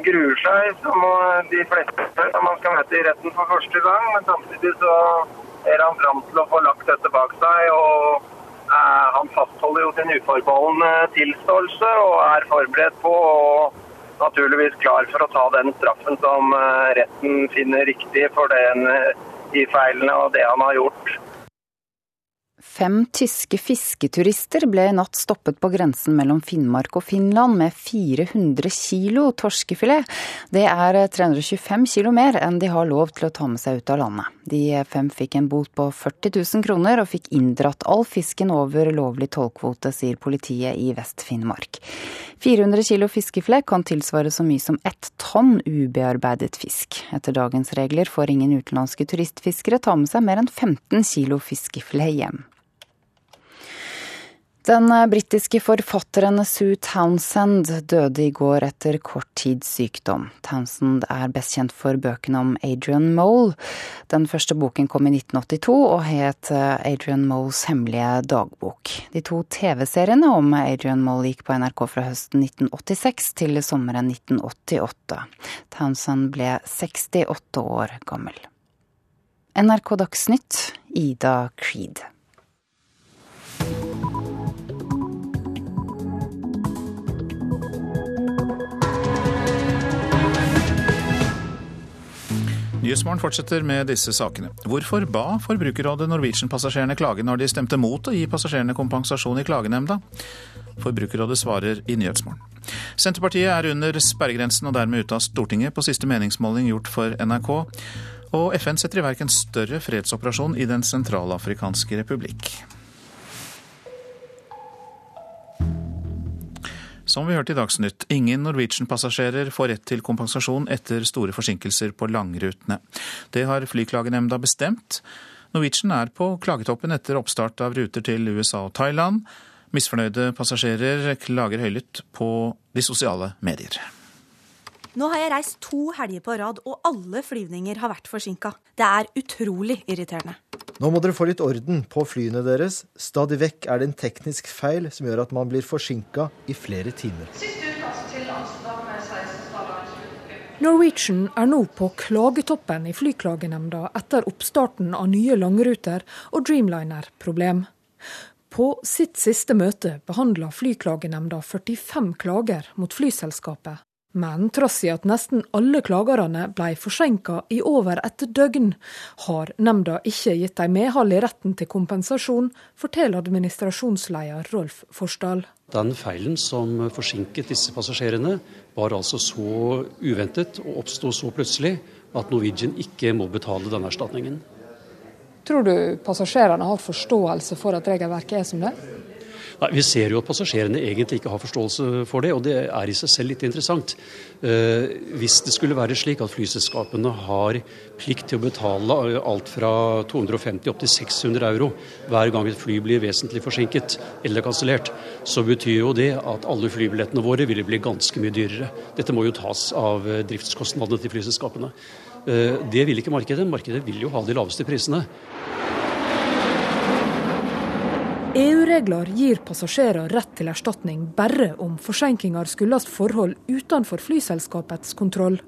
gruer seg som de fleste når man skal møte i retten for første gang. Men samtidig så er han fram til å få lagt dette bak seg. og eh, Han fastholder jo sin uforbeholdne tilståelse og er forberedt på og naturligvis klar for å ta den straffen som eh, retten finner riktig for den, eh, de feilene og det han har gjort. Fem tyske fisketurister ble i natt stoppet på grensen mellom Finnmark og Finland med 400 kilo torskefilet. Det er 325 kilo mer enn de har lov til å ta med seg ut av landet. De fem fikk en bot på 40 000 kroner og fikk inndratt all fisken over lovlig tollkvote, sier politiet i Vest-Finnmark. 400 kilo fiskeflekk kan tilsvare så mye som ett tonn ubearbeidet fisk. Etter dagens regler får ingen utenlandske turistfiskere ta med seg mer enn 15 kilo fiskefle hjem. Den britiske forfatteren Sue Townsend døde i går etter kort tids sykdom. Townsend er best kjent for bøkene om Adrian Mole. Den første boken kom i 1982 og het Adrian Moles hemmelige dagbok. De to TV-seriene om Adrian Mole gikk på NRK fra høsten 1986 til sommeren 1988. Townsend ble 68 år gammel. NRK Dagsnytt, Ida Creed. Nyhetsmorgen fortsetter med disse sakene. Hvorfor ba Forbrukerrådet Norwegian-passasjerene klage når de stemte mot å gi passasjerene kompensasjon i klagenemnda? Forbrukerrådet svarer i Nyhetsmorgen. Senterpartiet er under sperregrensen og dermed ute av Stortinget på siste meningsmåling gjort for NRK. Og FN setter i verk en større fredsoperasjon i Den sentralafrikanske republikk. Som vi hørte i Dagsnytt, ingen Norwegian-passasjerer får rett til kompensasjon etter store forsinkelser på langrutene. Det har Flyklagenemnda bestemt. Norwegian er på klagetoppen etter oppstart av ruter til USA og Thailand. Misfornøyde passasjerer klager høylytt på de sosiale medier. Nå har jeg reist to helger på rad, og alle flyvninger har vært forsinka. Det er utrolig irriterende. Nå må dere få litt orden på flyene deres. Stadig vekk er det en teknisk feil som gjør at man blir forsinka i flere timer. Norwegian er nå på klagetoppen i Flyklagenemnda etter oppstarten av nye langruter og Dreamliner-problem. På sitt siste møte behandla Flyklagenemnda 45 klager mot flyselskapet. Men trass i at nesten alle klagerne ble forsinka i over et døgn, har nemnda ikke gitt dem medhold i retten til kompensasjon, forteller administrasjonsleder Rolf Forsdal. Den feilen som forsinket disse passasjerene, var altså så uventet og oppsto så plutselig at Norwegian ikke må betale denne erstatningen. Tror du passasjerene har forståelse for at regelverket er som det? Nei, Vi ser jo at passasjerene egentlig ikke har forståelse for det, og det er i seg selv litt interessant. Eh, hvis det skulle være slik at flyselskapene har plikt til å betale alt fra 250 opp til 600 euro hver gang et fly blir vesentlig forsinket eller kansellert, så betyr jo det at alle flybillettene våre ville bli ganske mye dyrere. Dette må jo tas av eh, driftskostnadene til flyselskapene. Eh, det vil ikke markedet. Markedet vil jo ha de laveste prisene. EU-regler gir passasjerer rett til erstatning bare om forsinkelser skyldes forhold utenfor flyselskapets kontroll.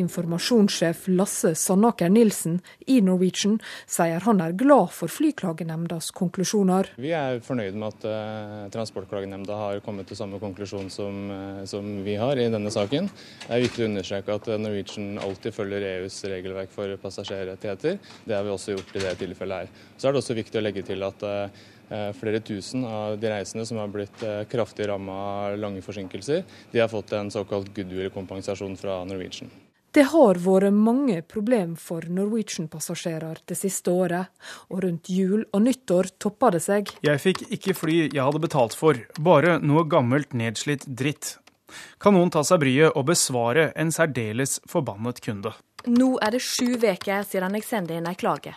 Informasjonssjef Lasse Sandaker Nilsen i Norwegian sier han er glad for Flyklagenemndas konklusjoner. Vi er fornøyd med at uh, Transportklagenemnda har kommet til samme konklusjon som, uh, som, vi har i denne saken. Det er viktig å understreke at Norwegian alltid følger EUs regelverk for passasjerrettigheter. Det har vi også gjort i det tilfellet her. Så er det også viktig å legge til at uh, Flere tusen av de reisende som har blitt kraftig ramma av lange forsinkelser, de har fått en såkalt goodwill-kompensasjon fra Norwegian. Det har vært mange problem for Norwegian-passasjerer det siste året, og rundt jul og nyttår toppa det seg. Jeg fikk ikke fly jeg hadde betalt for, bare noe gammelt, nedslitt dritt. Kan noen ta seg bryet og besvare en særdeles forbannet kunde? Nå er det sju uker siden jeg sendte inn ei klage.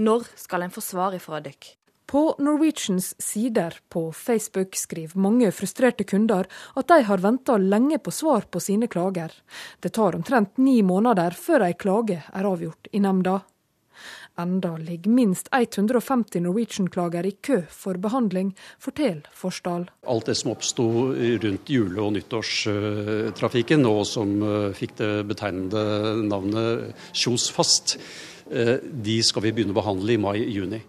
Når skal en få svar ifra dykk? På Norwegians sider på Facebook skriver mange frustrerte kunder at de har venta lenge på svar på sine klager. Det tar omtrent ni måneder før ei klage er avgjort i nemnda. Enda ligger minst 150 Norwegian-klager i kø for behandling, forteller Forsdal. Alt det som oppsto rundt jule- og nyttårstrafikken, og som eh, fikk det betegnende navnet Kjos fast, eh, de skal vi begynne å behandle i mai-juni.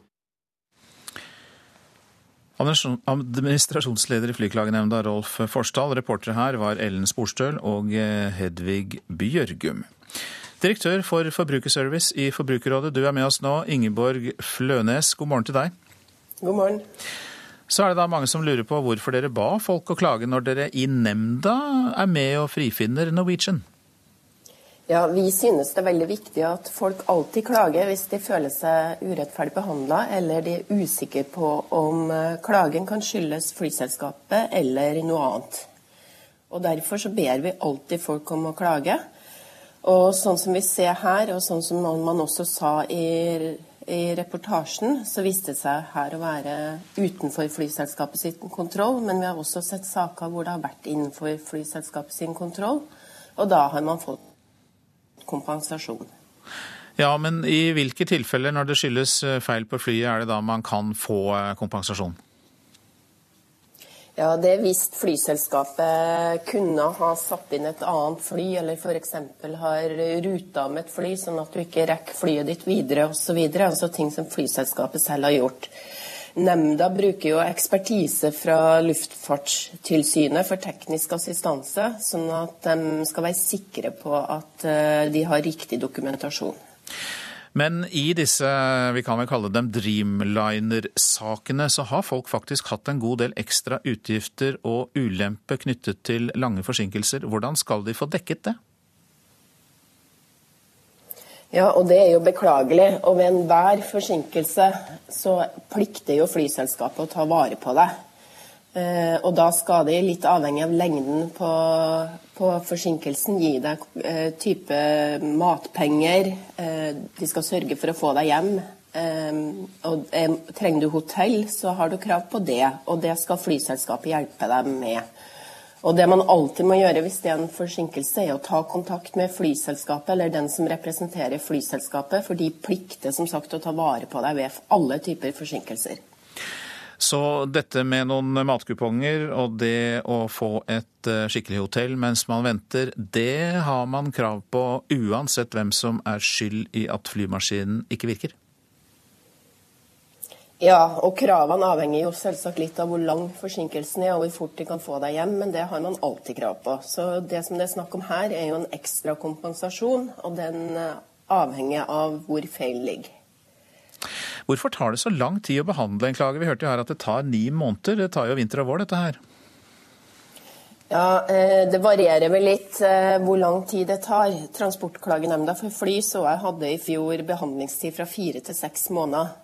Administrasjonsleder i Flyklagenemnda, Rolf Forsdal. Reportere her var Ellen Sporstøl og eh, Hedvig Bjørgum. Direktør for Forbrukerservice i Forbrukerrådet, du er med oss nå. Ingeborg Flønes, god morgen til deg. God morgen. Så er det da mange som lurer på hvorfor dere ba folk å klage når dere i nemnda er med og frifinner Norwegian? Ja, Vi synes det er veldig viktig at folk alltid klager hvis de føler seg urettferdig behandla, eller de er usikre på om eh, klagen kan skyldes flyselskapet eller noe annet. Og Derfor så ber vi alltid folk om å klage. Og sånn som vi ser her, og sånn som man også sa i, i reportasjen, så viste det seg her å være utenfor flyselskapet sin kontroll. Men vi har også sett saker hvor det har vært innenfor flyselskapet sin kontroll. Og da har man fått kompensasjon. Ja, men i hvilke tilfeller når det skyldes eh, feil på flyet, er det da man kan få eh, kompensasjon? Ja, Det er hvis flyselskapet kunne ha satt inn et annet fly, eller f.eks. har ruta med et fly, sånn at du ikke rekker flyet ditt videre osv. Altså ting som flyselskapet selv har gjort. Nemnda bruker jo ekspertise fra Luftfartstilsynet for teknisk assistanse, sånn at de skal være sikre på at eh, de har riktig dokumentasjon. Men i disse vi kan vel kalle dem Dreamliner-sakene, så har folk faktisk hatt en god del ekstra utgifter og ulempe knyttet til lange forsinkelser. Hvordan skal de få dekket det? Ja, og det er jo beklagelig. Og ved enhver forsinkelse så plikter jo flyselskapet å ta vare på det. Eh, og da skal de, litt avhengig av lengden på, på forsinkelsen, gi deg eh, type matpenger. Eh, de skal sørge for å få deg hjem. Eh, og eh, trenger du hotell, så har du krav på det. Og det skal flyselskapet hjelpe deg med. Og Det man alltid må gjøre hvis det er en forsinkelse, er å ta kontakt med flyselskapet eller den som representerer flyselskapet, for de plikter som sagt å ta vare på deg ved alle typer forsinkelser. Så dette med noen matkuponger og det å få et eh, skikkelig hotell mens man venter, det har man krav på uansett hvem som er skyld i at flymaskinen ikke virker? Ja, og kravene avhenger jo selvsagt litt av hvor lang forsinkelsen er og hvor fort de kan få deg hjem, men det har man alltid krav på. Så det som det er snakk om her, er jo en ekstra kompensasjon, og den eh, avhenger av hvor feil ligger. Hvorfor tar det så lang tid å behandle en klage? Vi hørte jo her at det tar ni måneder. Det tar jo vinter og vår, dette her. Ja, eh, Det varierer vel litt eh, hvor lang tid det tar. Transportklagenemnda for fly så jeg hadde i fjor behandlingstid fra fire til seks måneder.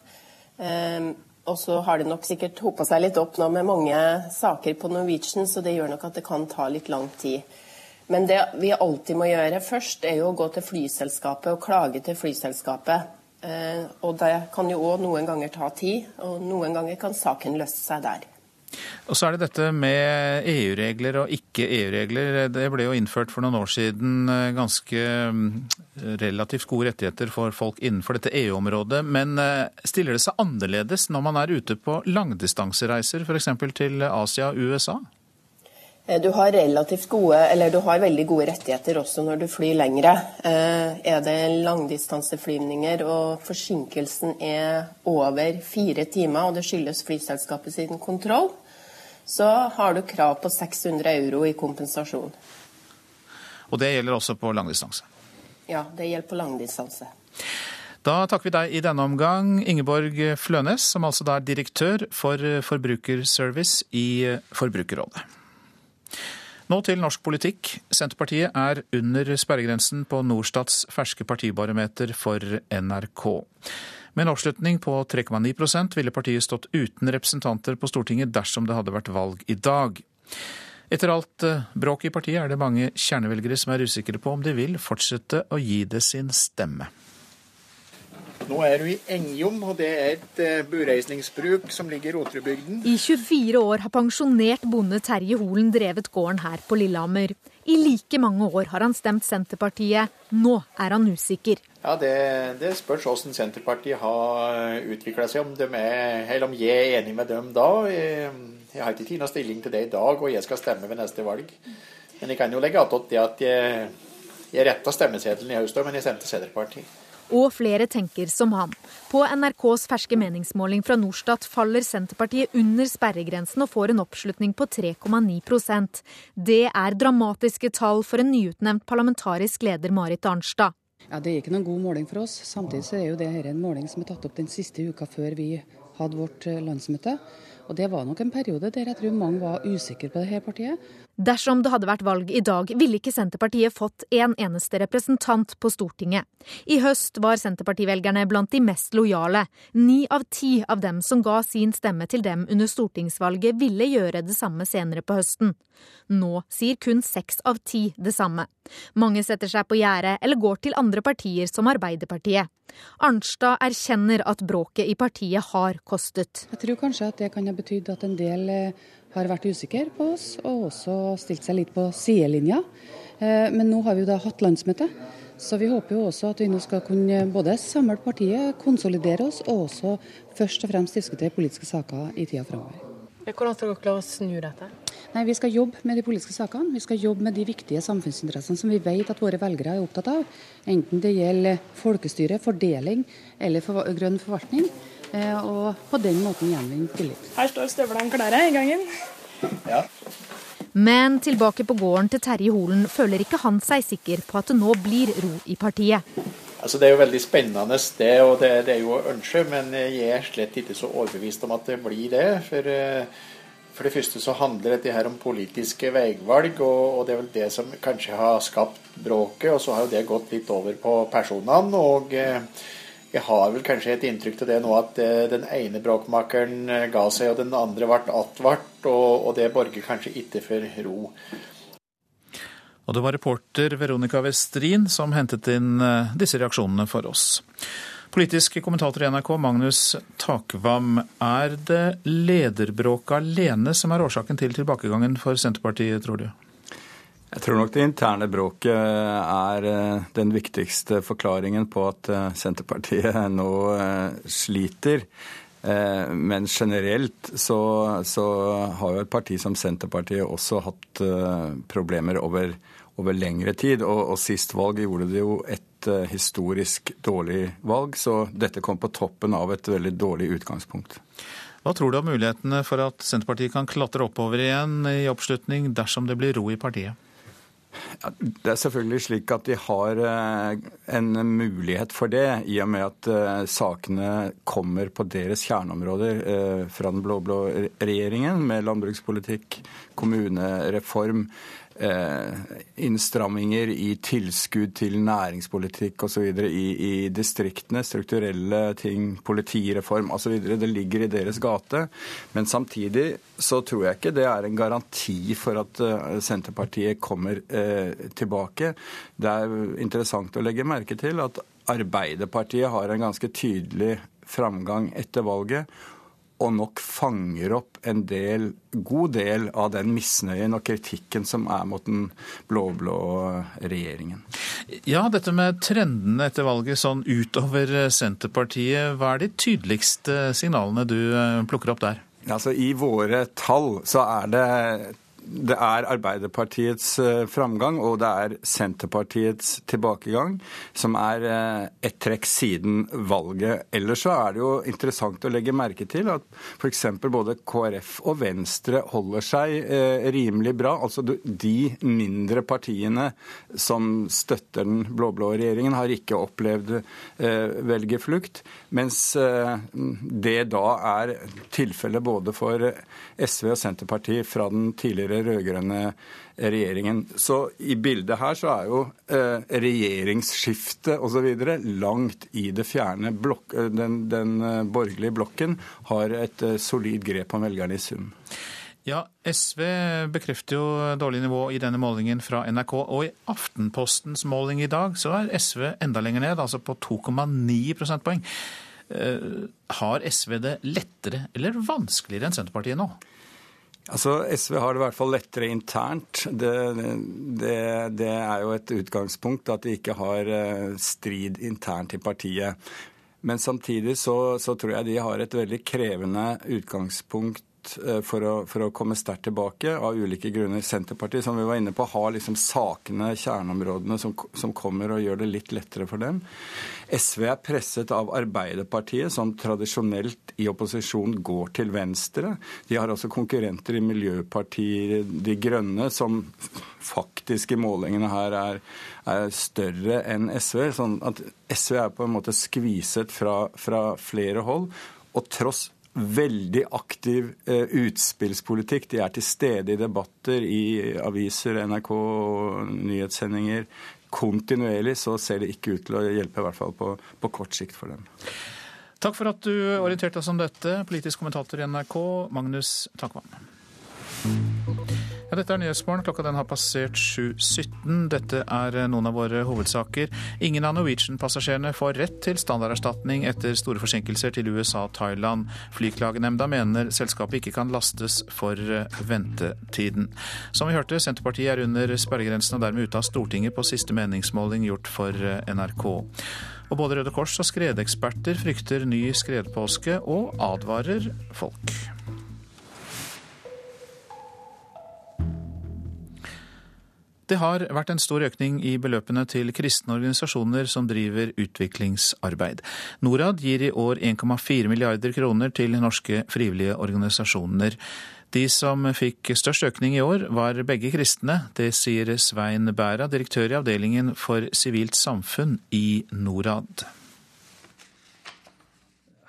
Um, og så har det nok sikkert hopa seg litt opp nå med mange saker på Norwegian, så det gjør nok at det kan ta litt lang tid. Men det vi alltid må gjøre først, er jo å gå til flyselskapet og klage til flyselskapet. Uh, og det kan jo òg noen ganger ta tid, og noen ganger kan saken løse seg der. Og så er det dette med EU-regler og ikke-EU-regler. Det ble jo innført for noen år siden eh, ganske mm, relativt gode rettigheter for folk innenfor dette EU-området. Men eh, stiller det seg annerledes når man er ute på langdistansereiser, f.eks. til Asia og USA? Eh, du har relativt gode, eller du har veldig gode rettigheter også når du flyr lengre. Er det langdistanseflyvninger og forsinkelsen er over fire timer, og det skyldes flyselskapet sin kontroll, så har du krav på 600 euro i kompensasjon. Og det gjelder også på langdistanse? Ja, det gjelder på langdistanse. Da takker vi deg i denne omgang, Ingeborg Flønes, som altså da er direktør for Forbrukerservice i Forbrukerrådet. Nå til norsk politikk. Senterpartiet er under sperregrensen på Norstats ferske partibarometer for NRK. Med en oppslutning på 3,9% ville partiet stått uten representanter på Stortinget dersom det hadde vært valg i dag. Etter alt bråket bråk i partiet er det mange kjernevelgere som er usikre på om de vil fortsette å gi det sin stemme. Nå er du i Engjom, og det er et eh, bureisningsbruk som ligger i Rotrudbygden. I 24 år har pensjonert bonde Terje Holen drevet gården her på Lillehammer. I like mange år har han stemt Senterpartiet. Nå er han usikker. Ja, Det, det spørs hvordan Senterpartiet har utvikla seg, om, er, om jeg er enig med dem da. Jeg, jeg har ikke tatt noen stilling til det i dag, og jeg skal stemme ved neste valg. Men jeg kan jo legge attåt det at jeg, jeg retta stemmeseddelen i høst, men jeg stemte Senterpartiet. Og flere tenker som han. På NRKs ferske meningsmåling fra Norstat faller Senterpartiet under sperregrensen og får en oppslutning på 3,9% Det er dramatiske tall for en nyutnevnt parlamentarisk leder Marit Arnstad. Ja, Det er ikke noen god måling for oss. Samtidig så er jo det her en måling som er tatt opp den siste uka før vi hadde vårt eh, landsmøte. Og Det var nok en periode der jeg tror mange var usikre på det her partiet. Dersom det hadde vært valg i dag, ville ikke Senterpartiet fått en eneste representant på Stortinget. I høst var Senterpartivelgerne blant de mest lojale. Ni av ti av dem som ga sin stemme til dem under stortingsvalget, ville gjøre det samme senere på høsten. Nå sier kun seks av ti det samme. Mange setter seg på gjerdet eller går til andre partier som Arbeiderpartiet. Arnstad erkjenner at bråket i partiet har kostet. Jeg tror kanskje at det kan ha betydd at en del eh, har vært usikker på oss, og også stilt seg litt på sidelinja. Eh, men nå har vi jo da hatt landsmøte. Så vi håper jo også at vi nå skal kunne både samle partiet, konsolidere oss, og også først og fremst diskutere politiske saker i tida framover. Hvordan skal dere klare å snu dette? Nei, Vi skal jobbe med de politiske sakene. Vi skal jobbe med de viktige samfunnsinteressene som vi vet at våre velgere er opptatt av. Enten det gjelder folkestyre, fordeling eller for, grønn forvaltning. Eh, og på den måten gjenvinne tillit. Her står støvlene klare i gangen. Ja. Men tilbake på gården til Terje Holen føler ikke han seg sikker på at det nå blir ro i partiet. Altså Det er jo veldig spennende, det, og det, det er jo å ønske, men jeg er slett ikke så overbevist om at det blir det. For, eh, for det første så handler dette her om politiske veivalg, og, og, det er vel det som kanskje har skapt bråket. Og så har jo det gått litt over på personene. og eh, jeg har vel kanskje et inntrykk til det nå at eh, den ene bråkmakeren ga seg, og den andre ble advart, og, og det borger kanskje ikke for ro. Og det var reporter Veronica Westrin som hentet inn eh, disse reaksjonene for oss. Politisk kommentator i NRK, Magnus Takvam. Er det lederbråket alene som er årsaken til tilbakegangen for Senterpartiet, tror du? Jeg tror nok det interne bråket er eh, den viktigste forklaringen på at eh, Senterpartiet nå sliter. Men generelt så, så har jo et parti som Senterpartiet også hatt problemer over over lengre tid. Og, og sist valg gjorde det jo et, historisk dårlig valg. Så dette kom på toppen av et veldig dårlig utgangspunkt. Hva tror du om mulighetene for at Senterpartiet kan klatre oppover igjen i oppslutning dersom det blir ro i partiet? Ja, det er selvfølgelig slik at de har eh, en mulighet for det, i og med at uh, sakene kommer på deres kjerneområder uh, fra den blå-blå regjeringen, med landbrukspolitikk, kommunereform, Eh, innstramminger i tilskudd til næringspolitikk osv. I, i distriktene. Strukturelle ting, politireform osv. Det ligger i deres gate. Men samtidig så tror jeg ikke det er en garanti for at eh, Senterpartiet kommer eh, tilbake. Det er interessant å legge merke til at Arbeiderpartiet har en ganske tydelig framgang etter valget og nok fanger opp en del, god del av den misnøyen og kritikken som er mot den blå-blå regjeringen. Ja, dette med trendene etter valget sånn utover Senterpartiet, hva er de tydeligste signalene du eh, plukker opp der? Altså, I våre tall så er det det er Arbeiderpartiets eh, framgang og det er Senterpartiets tilbakegang som er eh, ett trekk siden valget. Ellers så er det jo interessant å legge merke til at f.eks. både KrF og Venstre holder seg eh, rimelig bra. Altså de mindre partiene som støtter den blå-blå regjeringen, har ikke opplevd velgerflukt. Mens det da er tilfellet både for SV og Senterpartiet fra den tidligere rød-grønne regjeringen. Så i bildet her så er jo eh, regjeringsskiftet osv. langt i det fjerne. Blok, eh, den, den, eh, borgerlige blokken har et eh, solid grep om velgerne i sum. Ja, SV bekrefter jo dårlig nivå i denne målingen fra NRK. Og i Aftenpostens måling i dag så er SV enda lenger ned, altså på 2,9 prosentpoeng. Eh, har SV det lettere eller vanskeligere enn Senterpartiet nå? Altså, SV har det i hvert fall lettere internt. Det, det, det, er jo et utgangspunkt at de ikke har eh, strid internt i partiet. Men samtidig så, så tror jeg de har et veldig krevende utgangspunkt Eh, for å, for å komme sterkt tilbake, av ulike grunner. Senterpartiet, som vi var inne på, har liksom sakene, kjerneområdene, som, som kommer og gjør det litt lettere for dem. SV er presset av Arbeiderpartiet, som tradisjonelt i opposisjon går til venstre. De har også konkurrenter i Miljøpartiet De Grønne, som faktisk i målingene her er, er større enn SV. Sånn at SV er på en måte skviset fra, fra flere hold. Og tross veldig aktiv eh, utspillspolitikk. De er til stede i debatter i aviser, NRK, nyhetssendinger. Kontinuerlig så ser det ikke ut til å hjelpe, i hvert fall på, på kort sikt for dem. Takk for at du orienterte oss om dette, politisk kommentator i NRK, Magnus Takvam. Ja, dette er Nyhetsmorgen. Klokka den har passert 7.17. Dette er eh, noen av våre hovedsaker. Ingen av Norwegian-passasjerene får rett til standarderstatning etter store forsinkelser til USA og Thailand. Flyklagenemnda mener selskapet ikke kan lastes for eh, ventetiden. Som vi hørte, Senterpartiet er under sperregrensen og dermed ute av Stortinget på siste meningsmåling gjort for eh, NRK. Og både Røde Kors og skredeksperter frykter ny skredpåske og advarer folk. Det har vært en stor økning i beløpene til kristne organisasjoner som driver utviklingsarbeid. Norad gir i år 1,4 milliarder kroner til norske frivillige organisasjoner. De som fikk størst økning i år, var begge kristne. Det sier Svein Bæra, direktør i avdelingen for sivilt samfunn i Norad.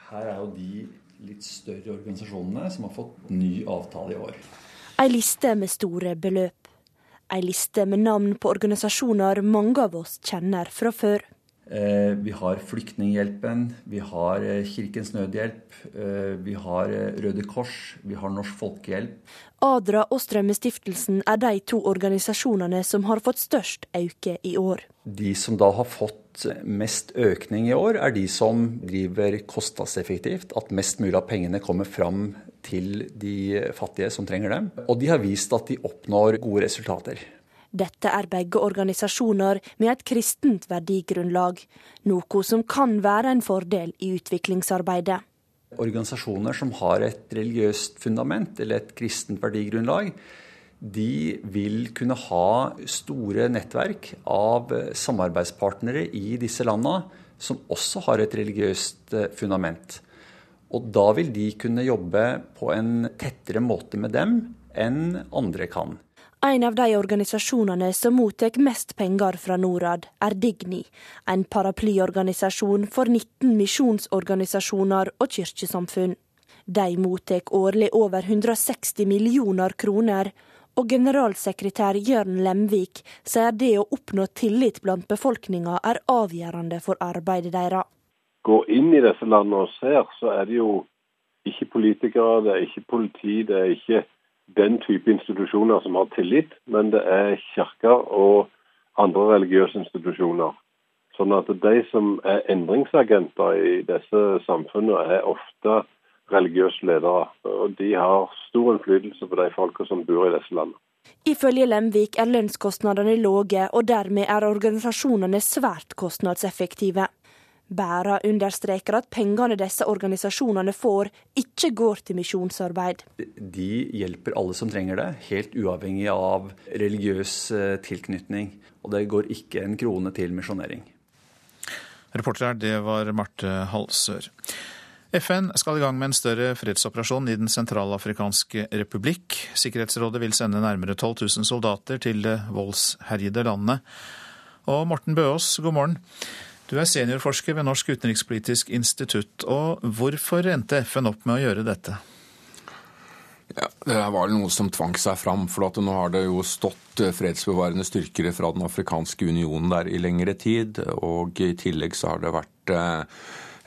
Her er jo de litt større organisasjonene som har fått ny avtale i år. Ei liste med store beløp ei liste med navn på organisasjoner mange av oss kjenner fra før. Eh, vi har Flyktninghjelpen, vi har eh, Kirkens Nødhjelp, eh, vi har Røde Kors, vi har Norsk Folkehjelp. Adra og Strømmestiftelsen er de to organisasjonene som har fått størst øke i år. De som da har fått mest økning i år, er de som driver kostnadseffektivt. At mest mulig av pengene kommer fram til de fattige som trenger dem. Og de har vist at de oppnår gode resultater. Dette er begge organisasjoner med et kristent verdigrunnlag, noe som kan være en fordel i utviklingsarbeidet. Organisasjoner som har et religiøst fundament eller et kristent verdigrunnlag, de vil kunne ha store nettverk av samarbeidspartnere i disse landene som også har et religiøst eh, fundament. Og da vil de kunne jobbe på en tettere måte med dem enn andre kan. En av de organisasjonene som mottar mest penger fra Norad, er Digni, en paraplyorganisasjon for 19 misjonsorganisasjoner og kirkesamfunn. De mottar årlig over 160 millioner kroner, og generalsekretær Jørn Lemvik sier det å oppnå tillit blant befolkninga er avgjørende for arbeidet deres. Gå inn i disse landene og ser, så er det jo ikke politikere, det er ikke politi, det er ikke den type institusjoner som har tillit, men det er kirker og andre religiøse institusjoner. Sånn at de som er endringsagenter i disse samfunnene, er ofte religiøse ledere. Og de har stor innflytelse på de folka som bor i disse landene. Ifølge Lemvik er lønnskostnadene lave, og dermed er organisasjonene svært kostnadseffektive. Bæra understreker at pengene disse organisasjonene får, ikke går til misjonsarbeid. De hjelper alle som trenger det, helt uavhengig av religiøs eh, tilknytning. Og det går ikke en krone til misjonering. Reporter her, det var Marte Halsør. FN skal i gang med en større fredsoperasjon i Den sentralafrikanske republikk. Sikkerhetsrådet vil sende nærmere 12 000 soldater til det voldsherjede landet. Og Morten Bøås, god morgen. Du er seniorforsker ved Norsk utenrikspolitisk institutt. og Hvorfor endte FN opp med å gjøre dette? Ja, Det var noe som tvang seg fram. for Nå har det jo stått fredsbevarende styrker fra Den afrikanske unionen der i lengre tid. Og i tillegg så har det vært eh,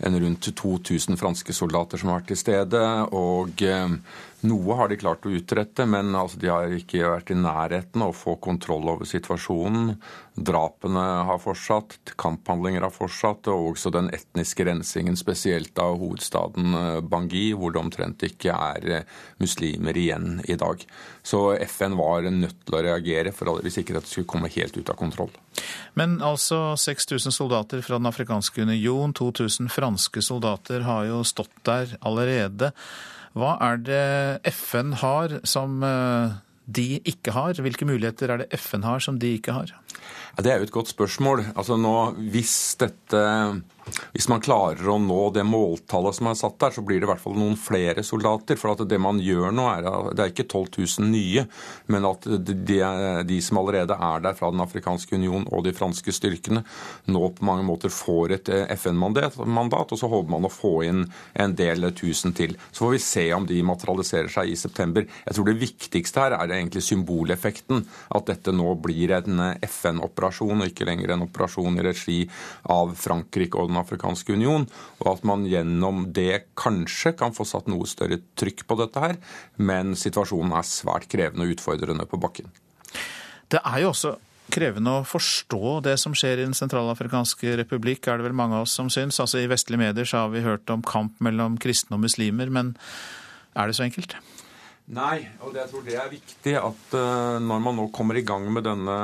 en rundt 2000 franske soldater som har vært til stede. og eh, noe har de klart å utrette, men altså, de har ikke vært i nærheten av å få kontroll over situasjonen. Drapene har fortsatt, kamphandlinger har fortsatt, og også den etniske rensingen, spesielt av hovedstaden eh, Bangui, hvor det omtrent ikke er eh, muslimer igjen i dag. Så FN var nødt til å reagere for hvis ikke dette skulle komme helt ut av kontroll. Men altså 6000 soldater fra Den afrikanske union, 2000 franske soldater har jo stått der allerede. Hva er det FN har som eh, de ikke har? Hvilke muligheter er det FN har som de ikke har? Ja, det er jo et godt spørsmål. Altså nå, hvis dette hvis man klarer å nå det måltallet som er satt der, så blir det i hvert fall noen flere soldater. For det man gjør nå, er det er ikke 12 000 nye, men at de, de, som allerede er der fra Den afrikanske union og de franske styrkene, nå på mange måter får et eh, FN-mandat, og så håper man å få inn en del tusen til. Så får vi se om de materialiserer seg i september. Jeg tror det viktigste her er egentlig symboleffekten. At dette nå blir en FN-operasjon operasjon, og ikke lenger en operasjon i regi av Frankrike og Den afrikanske union, og at man gjennom det kanskje kan få satt noe større trykk på dette her, men situasjonen er svært krevende og utfordrende på bakken. Det er jo også krevende å forstå det som skjer i Den sentralafrikanske republikk, er det vel mange av oss som syns. Altså I vestlige medier så har vi hørt om kamp mellom kristne og muslimer, men er det så enkelt? Nei, og jeg tror det er viktig at uh, når man nå kommer i gang med denne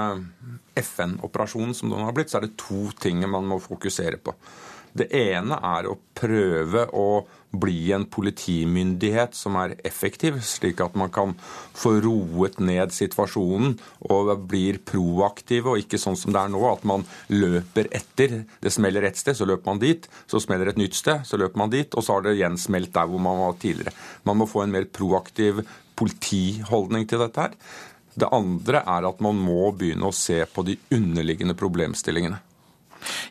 FN-operasjonen som den har blitt, så er det to ting man må fokusere på. Det ene er å prøve å bli en politimyndighet som er effektiv, slik at man kan få roet ned situasjonen og blir proaktive, og ikke sånn som det er nå, at man løper etter. Det smeller ett sted, så løper man dit. Så smeller et nytt sted, så løper man dit. Og så har det gjensmelt der hvor man var tidligere. Man må få en mer proaktiv politiholdning til dette her. Det andre er at man må begynne å se på de underliggende problemstillingene.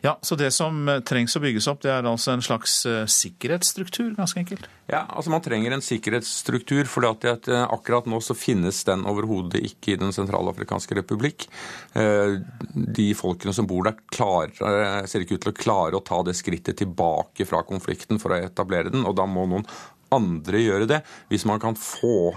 Ja, Så det som eh, trengs å bygges opp, det er altså en slags eh, sikkerhetsstruktur, ganske enkelt? Ja, altså man trenger en sikkerhetsstruktur, for eh, akkurat nå så finnes den overhodet ikke i Den sentralafrikanske republikk. De folkene som bor der, klarer, ser ikke ut til å klare å ta det skrittet tilbake fra konflikten for å etablere den, og da må noen andre gjøre det. Hvis man kan få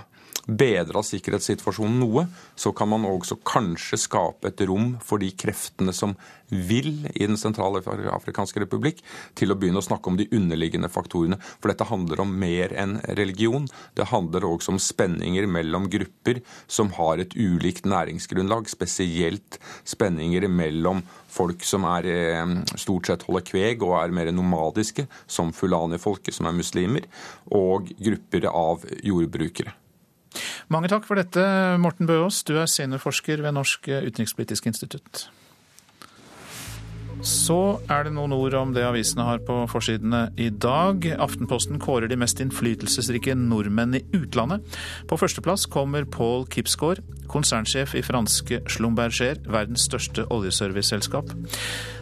bedra sikkerhetssituasjonen noe, så kan man også kanskje skape et rom for de kreftene som vil i Den sentrale afrikanske republikk, til å begynne å snakke om de underliggende faktorene. For dette handler om mer enn religion. Det handler også om spenninger mellom grupper som har et ulikt næringsgrunnlag, spesielt spenninger mellom folk som er, eh, stort sett holder kveg og er mer nomadiske, som fulani-folket, som er muslimer, og grupper av jordbrukere. Mange takk for dette, Morten Bøås. Du er seniorforsker ved Norsk utenrikspolitisk institutt. Så er det noen ord om det avisene har på forsidene i dag. Aftenposten kårer de mest innflytelsesrike nordmenn i utlandet. På førsteplass kommer Paul Kipsgaard, konsernsjef i franske Schlumberger, verdens største oljeserviceselskap.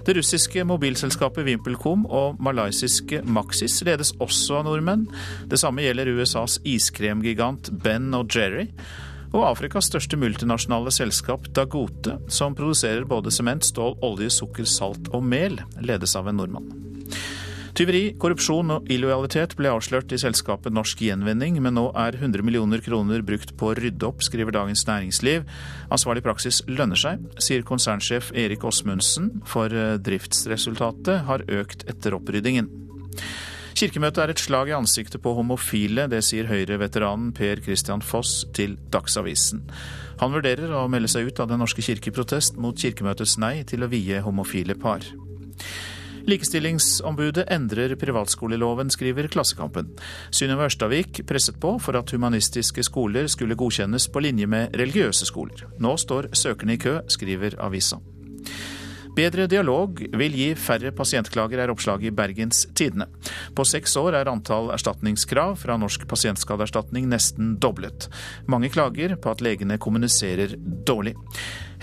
Det russiske mobilselskapet VimpelCom og malaysiske Maxis ledes også av nordmenn. Det samme gjelder USAs iskremgigant Ben og Jerry og Afrikas største multinasjonale selskap Dagote, som produserer både sement, stål, olje, sukker, salt og mel, ledes av en nordmann. Tyveri, korrupsjon og illojalitet ble avslørt i selskapet Norsk Gjenvinning, men nå er 100 millioner kroner brukt på å rydde opp, skriver Dagens Næringsliv. Ansvarlig praksis lønner seg, sier konsernsjef Erik Åsmundsen, for eh, driftsresultatet har økt etter oppryddingen. Kirkemøtet er et slag i ansiktet på homofile, det sier Høyre-veteranen Per Christian Foss til Dagsavisen. Han vurderer å melde seg ut av Den norske kirke i protest mot Kirkemøtets nei til å vie homofile par. Likestillingsombudet endrer privatskoleloven, skriver Klassekampen. Synnøve Ørstavik presset på for at humanistiske skoler skulle godkjennes på linje med religiøse skoler. Nå står søkerne i kø, skriver avisa. Bedre dialog vil gi færre pasientklager, er oppslaget i Bergens Tidende. På seks år er antall erstatningskrav fra Norsk pasientskadeerstatning nesten doblet. Mange klager på at legene kommuniserer dårlig.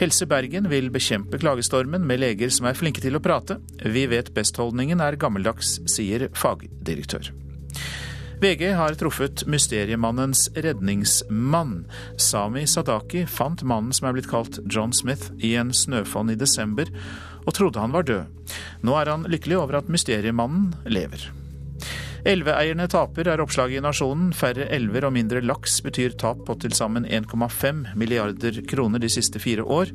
Helse Bergen vil bekjempe klagestormen med leger som er flinke til å prate. Vi vet best-holdningen er gammeldags, sier fagdirektør. VG har truffet mysteriemannens redningsmann. Sami Sadaki fant mannen som er blitt kalt John Smith i en snøfonn i desember, og trodde han var død. Nå er han lykkelig over at mysteriemannen lever. Elveeierne taper, er oppslaget i Nasjonen. Færre elver og mindre laks betyr tap på til sammen 1,5 milliarder kroner de siste fire år.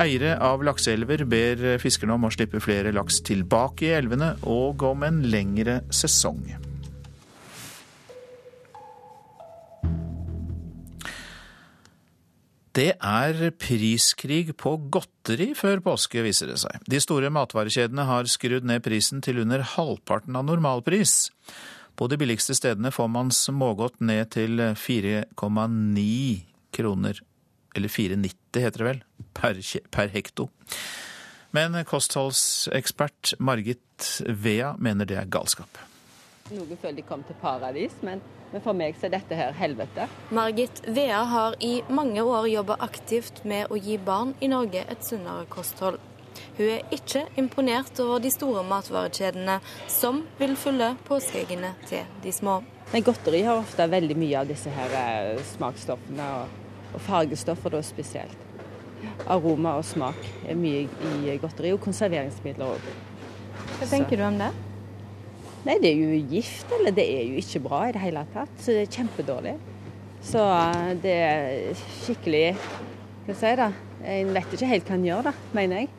Eiere av lakseelver ber fiskerne om å slippe flere laks tilbake i elvene, og om en lengre sesong. Det er priskrig på godteri før påske, viser det seg. De store matvarekjedene har skrudd ned prisen til under halvparten av normalpris. På de billigste stedene får man smågodt ned til 4,9 kroner, eller 4,90 heter det vel, per, per hekto. Men kostholdsekspert Margit Vea mener det er galskap. Noen føler de kom til paradis, men, men, for meg så er dette her helvete. Margit Vea har i mange år jobba aktivt med å gi barn i Norge et sunnere kosthold. Hun er ikke imponert over de store matvarekjedene som vil følge påskeeggene til de små. Men godteri har ofte veldig mye av disse her eh, smaksstoffene, og, og fargestoffer da spesielt. Aroma og smak er mye i godteri, og konserveringsmidler òg. Hva tenker du om det? Nei, det er jo gift, eller det er jo ikke bra i det hele tatt. Så det er kjempedårlig. Så eh, det er skikkelig Hva skal jeg si, da. En vet ikke helt hva en gjør, da, mener jeg.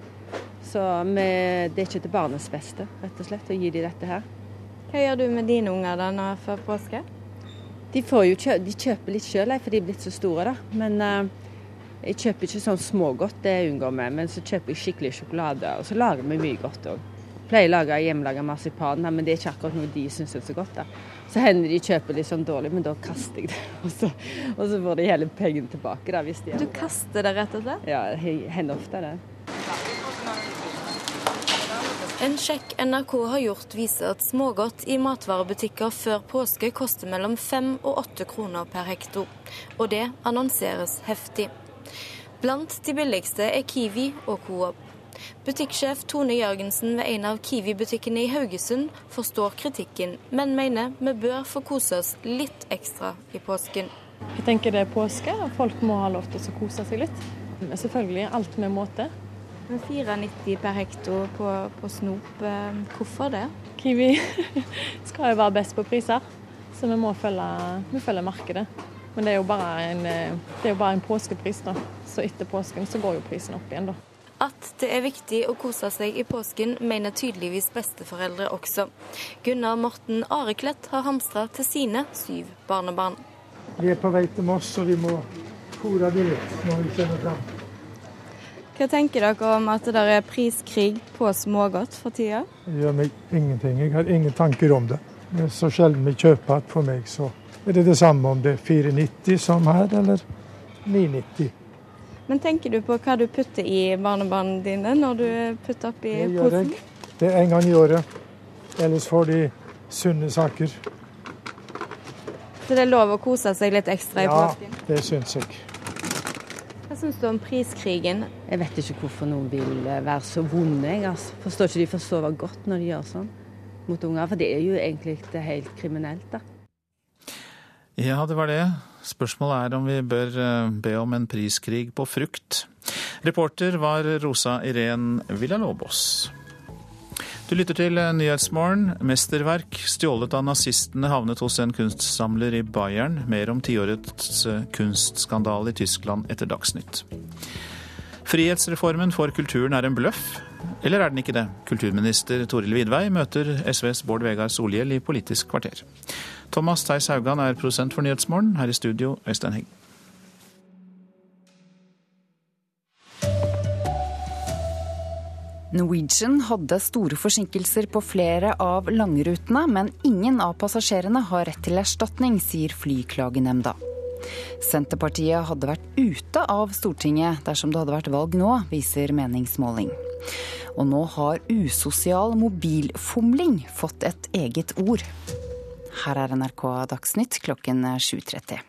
Så det er ikke til barnets beste, rett og slett, å gi dem dette her. Hva gjør du med dine unger da nå før påske? De, kjø de kjøper litt sjøl, for de er blitt så store, da. Men uh, jeg kjøper ikke sånn smågodt, det unngår vi. Men så kjøper jeg skikkelig sjokolade, og så lager vi mye godt òg pleier å lage hjemmelaga marsipan, men det er ikke akkurat noe de syns er så godt. da. Så hender de kjøper litt sånn dårlig, men da kaster jeg det. Og så, og så får de hele pengene tilbake. da, hvis de Du kaster det rett og slett? Ja, det hender ofte det. En sjekk NRK har gjort viser at smågodt i matvarebutikker før påske koster mellom fem og åtte kroner per hekto. Og det annonseres heftig. Blant de billigste er Kiwi og Coop. Butikksjef Tone Jørgensen ved en av Kiwi-butikkene i Haugesund forstår kritikken, men mener vi bør få kose oss litt ekstra i påsken. Jeg tenker det er påske, og folk må ha lov til å kose seg litt. Men selvfølgelig alt med måte. Men 4,90 per hekto på, på, snop, eh, hvorfor det? Kiwi skal jo være best på priser, så vi må følge, vi følger markedet. Men det er jo bare en, eh, det er jo bare en påskepris, da. Så etter påsken så går jo prisen opp igjen, da. At det er viktig å kose seg i påsken, mener tydeligvis besteforeldre også. Gunnar Morten Areklett har hamstra til sine syv barnebarn. Vi er på vei til Moss, og vi må fôre dem litt når vi kommer fram. Hva tenker dere om at det er priskrig på smågodt for tida? Det gjør meg ingenting. Jeg har ingen tanker om det. Det er så sjelden vi kjøper at for meg så er det det samme om det er 490 som her, eller 990. Men tenker du på hva du putter i barnebarna dine når du putter oppi Det gjør posen? jeg. Det er en gang i året. Ellers får de sunne saker. Så det er lov å kose seg litt ekstra i Ja, påsken? det syns jeg. Hva syns du om priskrigen? Jeg vet ikke hvorfor noen vil eh, være så vonde. Jeg altså. forstår ikke de forsover godt når de gjør sånn mot unger. For det er jo egentlig det helt kriminelt, da. Ja, det var det. Spørsmålet er om vi bør eh, be om en priskrig på frukt. Reporter var Rosa Irén Villalobos. Du lytter til Nyhetsmorgen. Mesterverk stjålet av nazistene havnet hos en kunstsamler i Bayern. Mer om tiårets kunstskandale i Tyskland etter Dagsnytt. Frihetsreformen for kulturen er en bløff, eller er den ikke det? Kulturminister Toril Vidvei møter SVs Bård Vegar Solhjell i Politisk kvarter. Thomas Theis Haugan er prosent for Nyhetsmorgen. Her i studio, Øystein Heng. Norwegian hadde store forsinkelser på flere av langrutene, men ingen av passasjerene har rett til erstatning, sier Flyklagenemnda. Senterpartiet hadde vært ute av Stortinget dersom det hadde vært valg nå, viser meningsmåling. Og nå har usosial mobilfomling fått et eget ord. Her er NRK Dagsnytt klokken 7.30.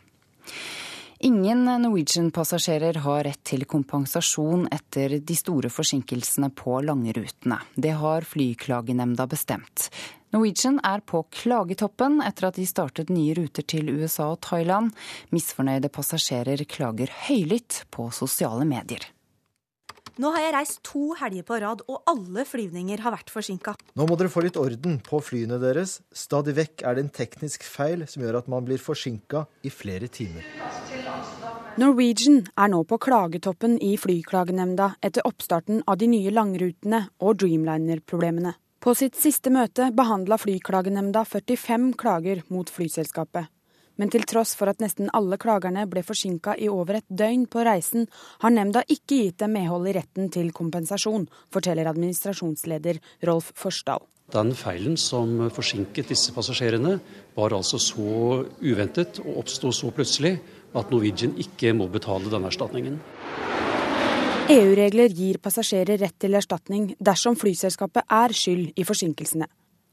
Ingen Norwegian-passasjerer har rett til kompensasjon etter de store forsinkelsene på langrutene. Det har Flyklagenemnda bestemt. Norwegian er på klagetoppen etter at de startet nye ruter til USA og Thailand. Misfornøyde passasjerer klager høylytt på sosiale medier. Nå har jeg reist to helger på rad, og alle flyvninger har vært forsinka. Nå må dere få litt orden på flyene deres. Stadig vekk er det en teknisk feil som gjør at man blir forsinka i flere timer. Norwegian er nå på klagetoppen i Flyklagenemnda etter oppstarten av de nye langrutene og Dreamliner-problemene. På sitt siste møte behandla Flyklagenemnda 45 klager mot flyselskapet. Men til tross for at nesten alle klagerne ble forsinka i over et døgn på reisen, har nemnda ikke gitt dem medhold i retten til kompensasjon, forteller administrasjonsleder Rolf Forsdal. Den feilen som forsinket disse passasjerene, var altså så uventet og oppsto så plutselig at Norwegian ikke må betale denne erstatningen. EU-regler gir passasjerer rett til erstatning dersom flyselskapet er skyld i forsinkelsene.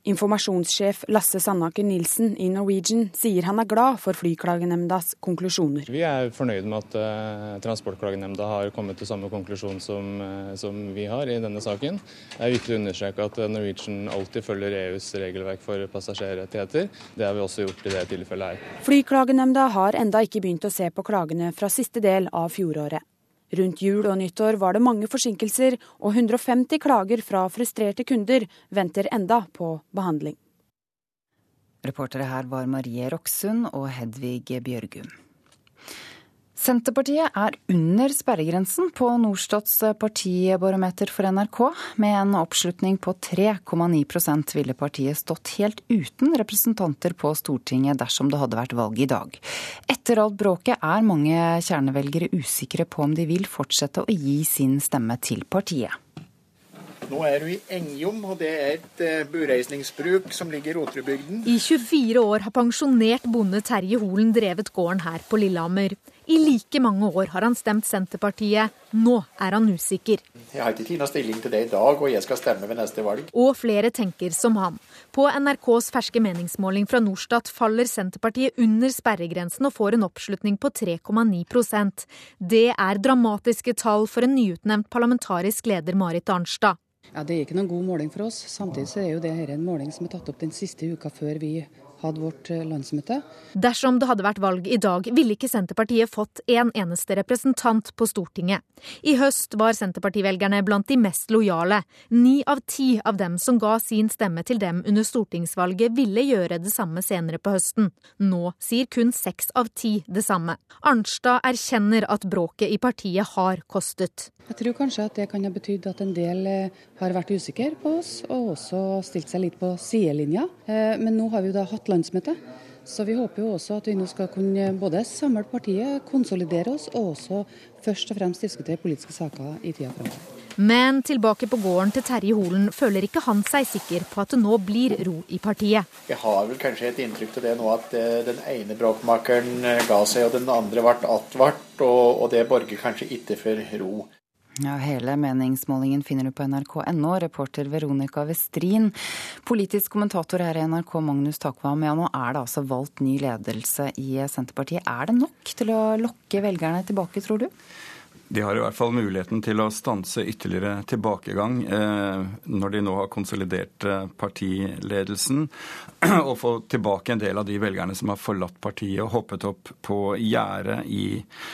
Informasjonssjef Lasse Sandaker Nilsen i Norwegian sier han er glad for Flyklagenemndas konklusjoner. Vi er fornøyd med at uh, Transportklagenemnda har kommet til samme konklusjon som, uh, som, vi har i denne saken. Det er viktig å understreke at Norwegian alltid følger EUs regelverk for passasjerrettigheter. Det har vi også gjort i det tilfellet her. Flyklagenemnda har enda ikke begynt å se på klagene fra siste del av fjoråret. Rundt jul og nyttår var det mange forsinkelser, og 150 klager fra frustrerte kunder venter enda på behandling. Reportere her var Marie Roksund og Hedvig Bjørgum. Senterpartiet er under sperregrensen på Norstats partibarometer for NRK. Med en oppslutning på 3,9 ville partiet stått helt uten representanter på Stortinget dersom det hadde vært valg i dag. Etter alt bråket er mange kjernevelgere usikre på om de vil fortsette å gi sin stemme til partiet. Nå er du i Engjom, og det er et eh, bureisningsbruk som ligger i Rotrudbygden. I 24 år har pensjonert bonde Terje Holen drevet gården her på Lillehammer. I like mange år har han stemt Senterpartiet. Nå er han usikker. Jeg har ikke tatt stilling til det i dag, og jeg skal stemme ved neste valg. Og flere tenker som han. På NRKs ferske meningsmåling fra Norstat faller Senterpartiet under sperregrensen og får en oppslutning på 3,9% Det er dramatiske tall for en nyutnevnt parlamentarisk leder Marit Arnstad. Ja, Det er ikke noen god måling for oss. Samtidig så er jo det her en måling som er tatt opp den siste uka før vi hadde vårt landsmøte. Dersom det hadde vært valg i dag, ville ikke Senterpartiet fått en eneste representant på Stortinget. I høst var Senterpartivelgerne blant de mest lojale. Ni av ti av dem som ga sin stemme til dem under stortingsvalget, ville gjøre det samme senere på høsten. Nå sier kun seks av ti det samme. Arnstad erkjenner at bråket i partiet har kostet. Jeg tror kanskje at det kan ha betydd at en del har vært usikre på oss, og også stilt seg litt på sidelinja. Men nå har vi jo da hatt landsmøte. Så vi håper jo også at vi nå skal kunne både samle partiet, konsolidere oss, og også først og fremst diskutere politiske saker i tida framover. Men tilbake på gården til Terje Holen føler ikke han seg sikker på at det nå blir ro i partiet. Jeg har vel kanskje et inntrykk av det nå at eh, den ene bråkmakeren eh, ga seg, og den andre ble attvart, og, og det borger kanskje ikke for ro. Ja, hele meningsmålingen finner du på nrk.no. Reporter Veronica Westrin. Politisk kommentator her i NRK, Magnus Takvam. Ja, nå er det altså valgt ny ledelse i Senterpartiet. Er det nok til å lokke velgerne tilbake, tror du? De har i hvert fall muligheten til å stanse ytterligere tilbakegang eh, når de nå har konsolidert eh, partiledelsen, og få tilbake en del av de velgerne som har forlatt partiet og hoppet opp på gjerdet i,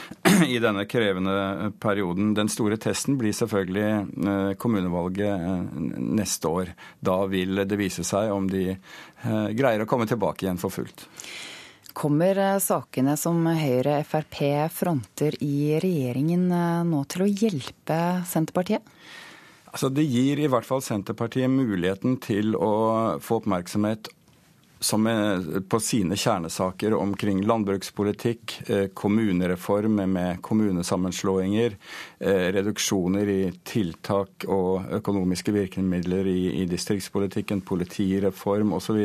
i, denne krevende perioden. Den store testen blir selvfølgelig eh, kommunevalget eh, neste år. Da vil det vise seg om de eh, greier å komme tilbake igjen for fullt. Kommer eh, sakene som Høyre Frp fronter i regjeringen eh, nå til å hjelpe Senterpartiet? Altså, det gir i hvert fall Senterpartiet muligheten til å få oppmerksomhet som er på sine kjernesaker omkring landbrukspolitikk, eh, kommunereform med kommunesammenslåinger, eh, reduksjoner i tiltak og økonomiske virkemidler i, i distriktspolitikken, politireform osv.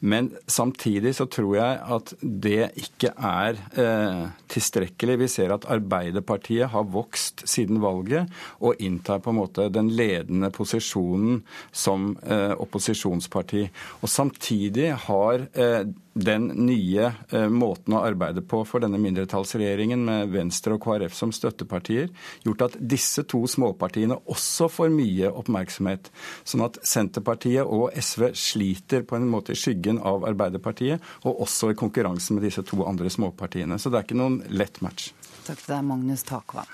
Men samtidig så tror jeg at det ikke er eh, tilstrekkelig. Vi ser at Arbeiderpartiet har vokst siden valget og inntar på en måte den ledende posisjonen som eh, opposisjonsparti. Og samtidig Samtidig har eh, den nye eh, måten å arbeide på for denne mindretallsregjeringen med Venstre og KrF som støttepartier, gjort at disse to småpartiene også får mye oppmerksomhet. Sånn at Senterpartiet og SV sliter på en måte i skyggen av Arbeiderpartiet, og også i konkurransen med disse to andre småpartiene. Så det er ikke noen lett match. Takk til deg, Magnus Takvam.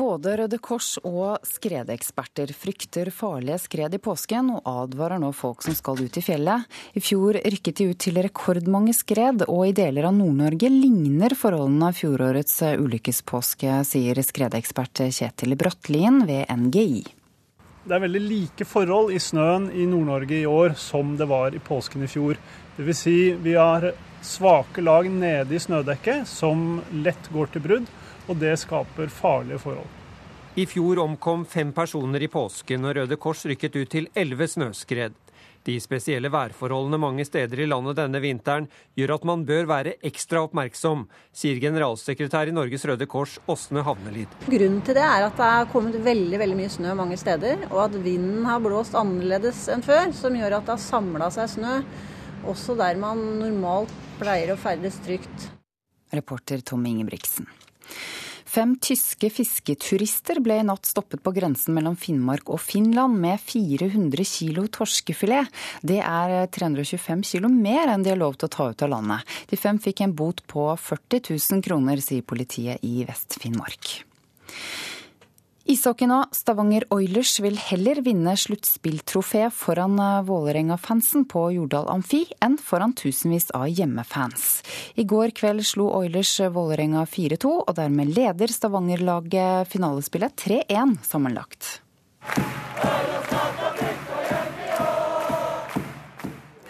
Både Røde Kors og skredeksperter frykter farlige skred i påsken, og advarer nå folk som skal ut i fjellet. I fjor rykket de ut til rekordmange skred, og i deler av Nord-Norge ligner forholdene av fjorårets ulykkespåske, sier skredekspert Kjetil Brattlien ved NGI. Det er veldig like forhold i snøen i Nord-Norge i år som det var i påsken i fjor. Dvs. Si vi har svake lag nede i snødekket som lett går til brudd og det skaper farlige forhold. I fjor omkom fem personer i påsken, og Røde Kors rykket ut til elleve snøskred. De spesielle værforholdene mange steder i landet denne vinteren gjør at man bør være ekstra oppmerksom, sier generalsekretær i Norges Røde Kors Åsne Havnelid. Grunnen til det er at det er kommet veldig veldig mye snø mange steder, og at vinden har blåst annerledes enn før, som gjør at det har samla seg snø også der man normalt pleier å ferdes trygt. Reporter Tom Ingebrigtsen. Fem tyske fisketurister ble i natt stoppet på grensen mellom Finnmark og Finland med 400 kilo torskefilet. Det er 325 kilo mer enn de har lov til å ta ut av landet. De fem fikk en bot på 40 000 kroner, sier politiet i Vest-Finnmark. Ishockey nå. Stavanger Oilers vil heller vinne sluttspilltrofé foran eh, Vålerenga-fansen på Jordal Amfi enn foran tusenvis av hjemmefans. I går kveld slo Oilers Vålerenga 4-2, og dermed leder Stavanger-laget finalespillet 3-1 sammenlagt.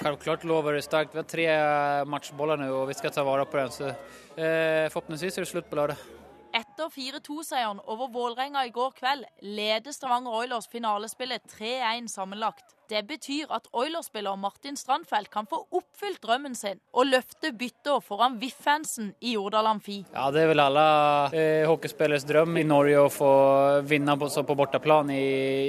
Selvklart lover det sterkt. Vi har tre matchboller nå, og vi skal ta vare på den. Så eh, forhåpentligvis er det slutt på lørdag. Etter 4-2-seieren over Vålerenga i går kveld leder Stavanger Oilers finalespillet 3-1 sammenlagt. Det betyr at Oilers-spiller Martin Strandfelt kan få oppfylt drømmen sin og løfte bytter foran VIF-fansen i Jordal Amfi. Ja, Det er vel alle eh, hockeyspillers drøm i Norge å få vinne på, på borteplan i,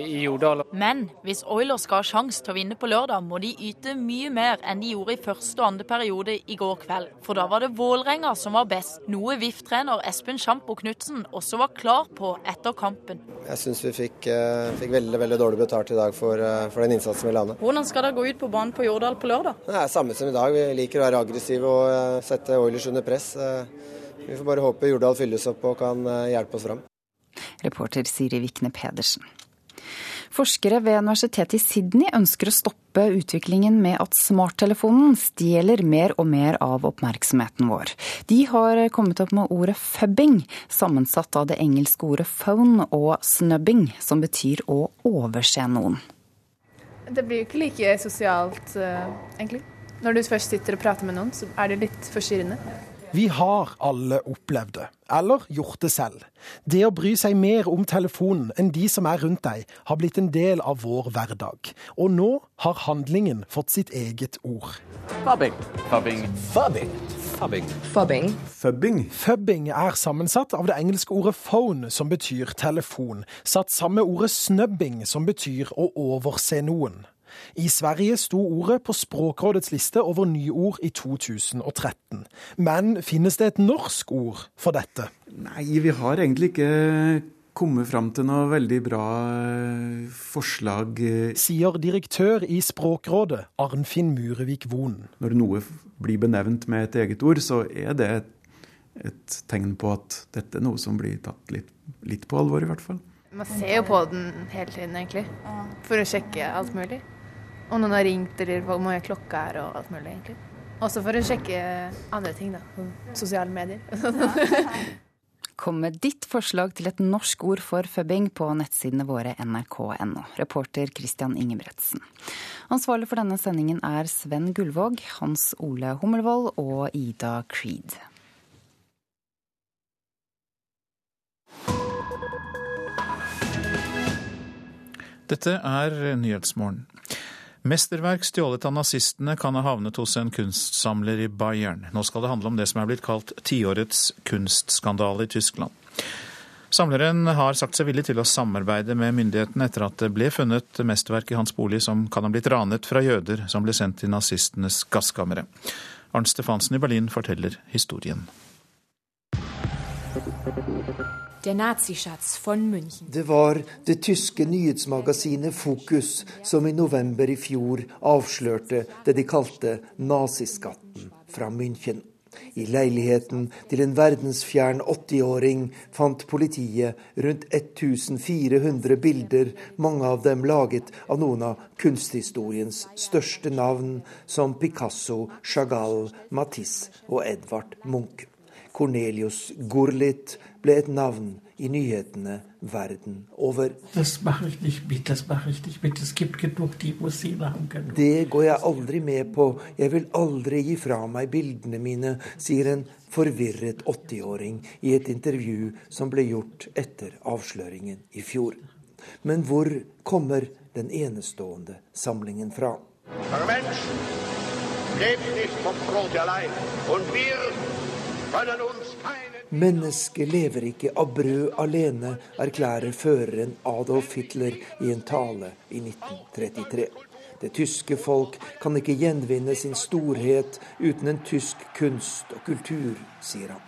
i, Jordal. Men hvis Oilers skal ha sjanse til å vinne på lørdag, må de yte mye mer enn de gjorde i første og andre periode i går kveld. For da var det Vålerenga som var best, noe VIF-trener Espen Sjampo Knutsen også var klar på etter kampen. Jeg syns vi fikk, uh, fikk, veldig veldig dårlig betalt i dag for, uh, for den innsatsen innsatsen vi la Hvordan skal dere gå ut på banen på Jordal på lørdag? Det er samme som i dag. Vi liker å være aggressive og eh, sette Oilers under press. Eh, vi får bare håpe Jordal fylles opp og kan eh, hjelpe oss fram. Reporter Siri Vikne Pedersen. Forskere ved universitetet i Sydney ønsker å stoppe utviklingen med at smarttelefonen stjeler mer og mer av oppmerksomheten vår. De har kommet opp med ordet fubbing, sammensatt av det engelske ordet phone og snubbing, som betyr å overse noen. Det blir jo ikke like sosialt, uh, egentlig. Når du først sitter og prater med noen, så er det litt forstyrrende. Vi har alle opplevd det, eller gjort det selv. Det å bry seg mer om telefonen enn de som er rundt deg, har blitt en del av vår hverdag. Og nå har handlingen fått sitt eget ord. Fubbing. Fubbing. Fubbing. Fubbing. Fubbing. Fubbing. Fubbing er sammensatt av det engelske ordet phone, som betyr telefon, satt sammen med ordet snubbing, som betyr å overse noen. I Sverige sto ordet på Språkrådets liste over nyord i 2013. Men finnes det et norsk ord for dette? Nei, vi har egentlig ikke kommet fram til noe veldig bra eh, forslag. Sier direktør i Språkrådet, Arnfinn Murevik Vonen. Når noe blir benevnt med et eget ord, så er det et, et tegn på at dette er noe som blir tatt litt, litt på alvor, i hvert fall. Man ser jo på den hele tiden, egentlig. For å sjekke alt mulig. Om noen har ringt, eller hvor mange klokka er og alt mulig, egentlig. Også for å sjekke andre ting, da. Sosiale medier. Kom med ditt forslag til et norsk ord for fubbing på nettsidene våre nrk.no. Reporter Christian Ingebretsen. Ansvarlig for denne sendingen er Sven Gullvåg, Hans Ole Hummelvold og Ida Creed. Dette er Nyhetsmorgen. Mesterverk stjålet av nazistene kan ha havnet hos en kunstsamler i Bayern. Nå skal det handle om det som er blitt kalt tiårets kunstskandale i Tyskland. Samleren har sagt seg villig til å samarbeide med myndighetene etter at det ble funnet mesterverk i hans bolig som kan ha blitt ranet fra jøder som ble sendt til nazistenes gasskamre. Arnt Stefansen i Berlin forteller historien. Der Nazischatz von München. Det var det tyske nyhetsmagasinet Fokus som i november i fjor avslørte det de kalte naziskatten fra München. I leiligheten til en verdensfjern 80-åring fant politiet rundt 1400 bilder, mange av dem laget av noen av kunsthistoriens største navn, som Picasso, Chagall, Matisse og Edvard Munch. Cornelius Gurlit ble et navn i nyhetene verden over. Det går jeg aldri med på, jeg vil aldri gi fra meg bildene mine, sier en forvirret 80-åring i et intervju som ble gjort etter avsløringen i fjor. Men hvor kommer den enestående samlingen fra? Mensch lebt nicht vom Brot allein. Und wir Mennesket lever ikke av brød alene, erklærer føreren Adolf Hitler i en tale i 1933. Det tyske folk kan ikke gjenvinne sin storhet uten en tysk kunst og kultur, sier han.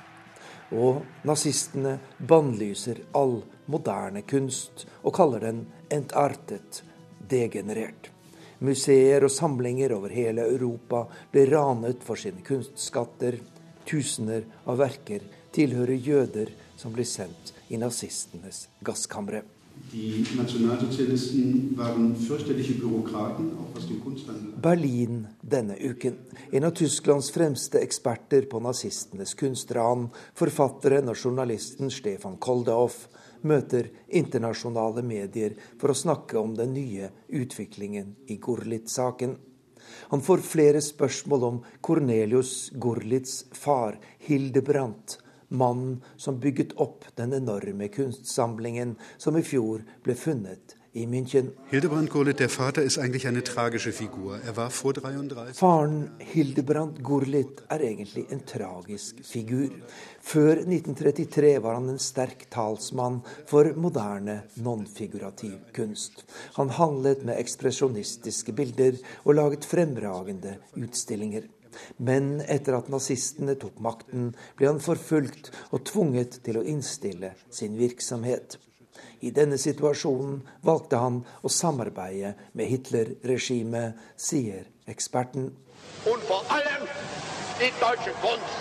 Og nazistene bannlyser all moderne kunst og kaller den entartet, degenerert. Museer og samlinger over hele Europa ble ranet for sine kunstskatter. Tusener av verker tilhører jøder som blir sendt i nazistenes gasskamre. Berlin denne uken. En av Tysklands fremste eksperter på nazistenes kunstran, forfatteren og journalisten Stefan Koldehoff, møter internasjonale medier for å snakke om den nye utviklingen i Gurlit-saken. Han får flere spørsmål om Cornelius Gorlitz far, Hildebrandt, mannen som bygget opp den enorme kunstsamlingen som i fjor ble funnet i München. Hildebrand Gurlitt, der Vater, ist eigentlich eine tragische Figur. Er war vor 33 Faren Hildebrand Gurlitt er egentlig en tragisk figur. Før 1933 var han en sterk talsmann for moderne, nonfigurativ kunst. Han handlet med ekspresjonistiske bilder og laget fremragende utstillinger. Men etter at nazistene tok makten, ble han forfulgt og tvunget til å innstille sin virksomhet. I denne situasjonen valgte han å samarbeide med Hitler-regimet, sier eksperten. Und vor allem die deutsche Kunst.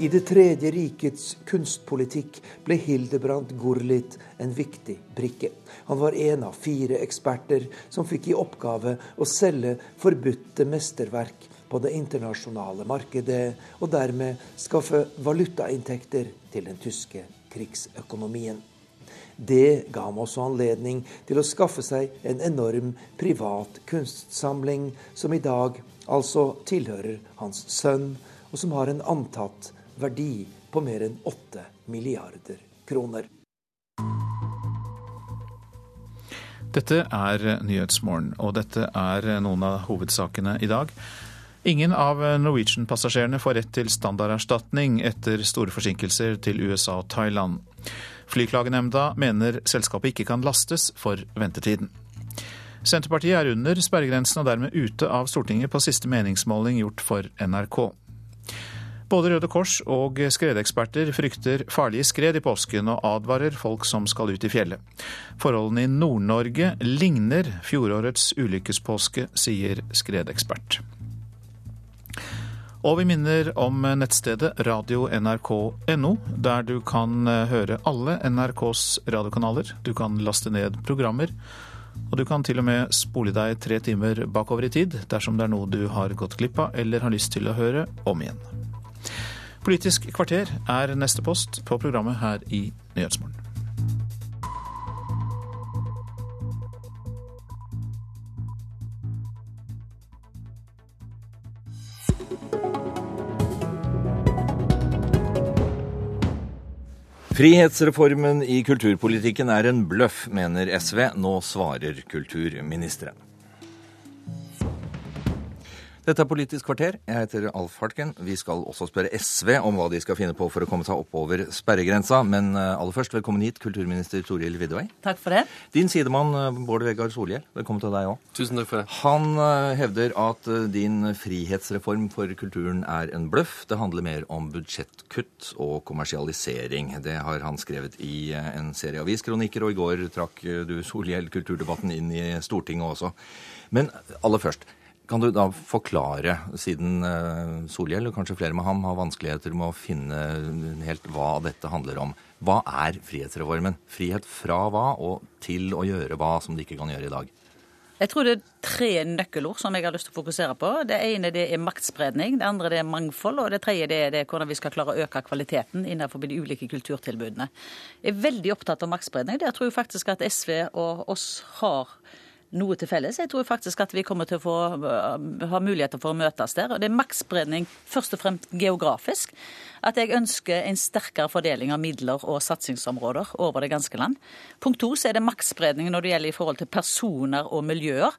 I Det tredje rikets kunstpolitikk ble Hildebrand Gurlit en viktig brikke. Han var en av fire eksperter som fikk i oppgave å selge forbudte mesterverk på det internasjonale markedet, og dermed skaffe valutainntekter til den tyske krigsøkonomien. Det ga ham også anledning til å skaffe seg en enorm privat kunstsamling, som i dag altså tilhører hans sønn, og som har en antatt verdi på mer enn 8 milliarder kroner. Dette er Nyhetsmorgen, og dette er noen av hovedsakene i dag. Ingen av Norwegian-passasjerene får rett til standarderstatning etter store forsinkelser til USA og Thailand. Flyklagenemnda mener selskapet ikke kan lastes for ventetiden. Senterpartiet er under sperregrensen og dermed ute av Stortinget på siste meningsmåling gjort for NRK. Både Røde Kors og skredeksperter frykter farlige skred i påsken og advarer folk som skal ut i fjellet. Forholdene i Nord-Norge ligner fjorårets ulykkespåske, sier skredekspert. Og vi minner om nettstedet radio.nrk.no, der du kan høre alle NRKs radiokanaler. Du kan laste ned programmer, og du kan til og med spole deg tre timer bakover i tid dersom det er noe du har gått glipp av eller har lyst til å høre om igjen. Politisk kvarter er neste post på programmet her i Nyhetsmorgen. Frihetsreformen i kulturpolitikken er en bløff, mener SV. Nå svarer kulturministeren. Dette er Politisk kvarter. Jeg heter Alf Hartken. Vi skal også spørre SV om hva de skal finne på for å komme seg oppover sperregrensa. Men eh, aller først, velkommen hit, kulturminister Toril Vidvei. Takk for det. Din sidemann eh, Bård Vegar Solhjell, velkommen til deg òg. Tusen takk for det. Han eh, hevder at din frihetsreform for kulturen er en bløff. Det handler mer om budsjettkutt og kommersialisering. Det har han skrevet i en serie aviskronikker, og i går trakk du Solhjell kulturdebatten inn i Stortinget også. Men aller først. Kan du da forklare, siden eh, Solhjell og kanskje flere med ham har vanskeligheter med å finne helt hva dette handler om. Hva er frihetsreformen? Frihet fra hva og til å gjøre hva som de ikke kan gjøre i dag? Jeg tror det er tre nøkkelord som jeg har lyst til å fokusere på. Det ene det er maktspredning, det andre det er mangfold, og det tredje det er, det hvordan vi skal klare å øke kvaliteten innenfor de ulike kulturtilbudene. Jeg er veldig opptatt av maktspredning. Der tror jeg faktisk at SV og oss har noe til felles. Jeg tror faktisk at vi kommer til å få, ha muligheter for å møtes der. og Det er maktspredning først og fremst geografisk at jeg ønsker en sterkere fordeling av midler og satsingsområder over det ganske land. Punkt to så er det maktspredning når det gjelder i forhold til personer og miljøer.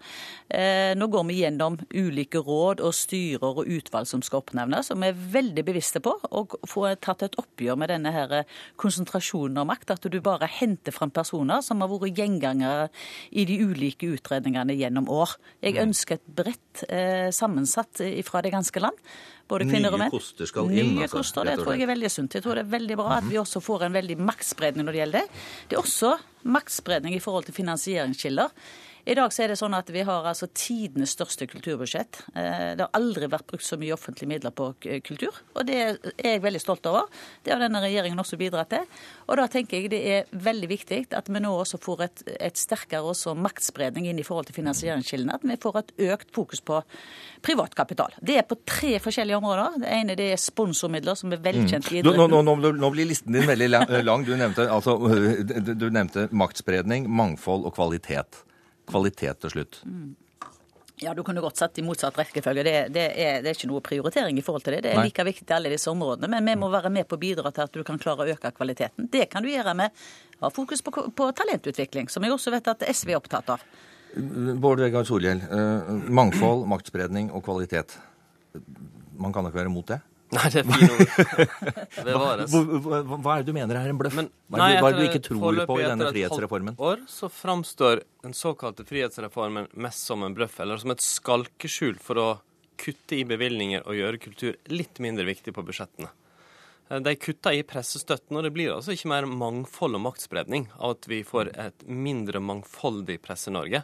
Eh, nå går vi gjennom ulike råd og styrer og utvalg som skal oppnevnes, og vi er veldig bevisste på å få tatt et oppgjør med denne her konsentrasjonen av makt. At du bare henter fram personer som har vært gjengangere i de ulike utredningene gjennom år. Jeg mm. ønsker et bredt eh, sammensatt fra det ganske land både kvinner og menn. Nye koster skal inn? Nye altså, koster, Det tror jeg er veldig sunt. Jeg tror det er veldig bra at vi også får en veldig maktspredning når det gjelder det. Det er også maktspredning i forhold til finansieringskilder. I dag så er det sånn at vi har altså tidenes største kulturbudsjett. Eh, det har aldri vært brukt så mye offentlige midler på kultur, og det er jeg veldig stolt over. Det har denne regjeringen også bidratt til. Og da tenker jeg det er veldig viktig at vi nå også får et, et sterkere også maktspredning inn i forhold til finansieringskildene. At vi får et økt fokus på privat kapital. Det er på tre forskjellige områder. Det ene det er sponsormidler, som er velkjent i idretten. Nå, nå, nå, nå, blir listen din veldig lang. Du nevnte, altså, du nevnte maktspredning, mangfold og kvalitet kvalitet til slutt? Mm. Ja, Du kunne godt sett i motsatt rekkefølge. Det, det, er, det, er, ikke noe prioritering i forhold til det. Det er Nei. like viktig i alle disse områdene. Men vi må være med på å bidra til at du kan klare å øke kvaliteten. Det kan du gjøre med å ha fokus på, på talentutvikling, som jeg også vet at SV er opptatt av. Bård Vegar Solhjell, eh, mangfold, maktspredning og kvalitet. Man kan ikke være mot det? Nei, det er fine ord. Bevares. Hva, hva, hva, er det du mener er en bløff? Men, hva er det du ikke tror på i denne frihetsreformen? Etter et halvt år så framstår den såkalte frihetsreformen mest som en bløff, eller som et skalkeskjul for å kutte i bevilgninger og gjøre kultur litt mindre viktig på budsjettene. De kutter i pressestøtten, og det blir altså ikke mer mangfold og maktspredning av at vi får et mindre mangfoldig Presse-Norge.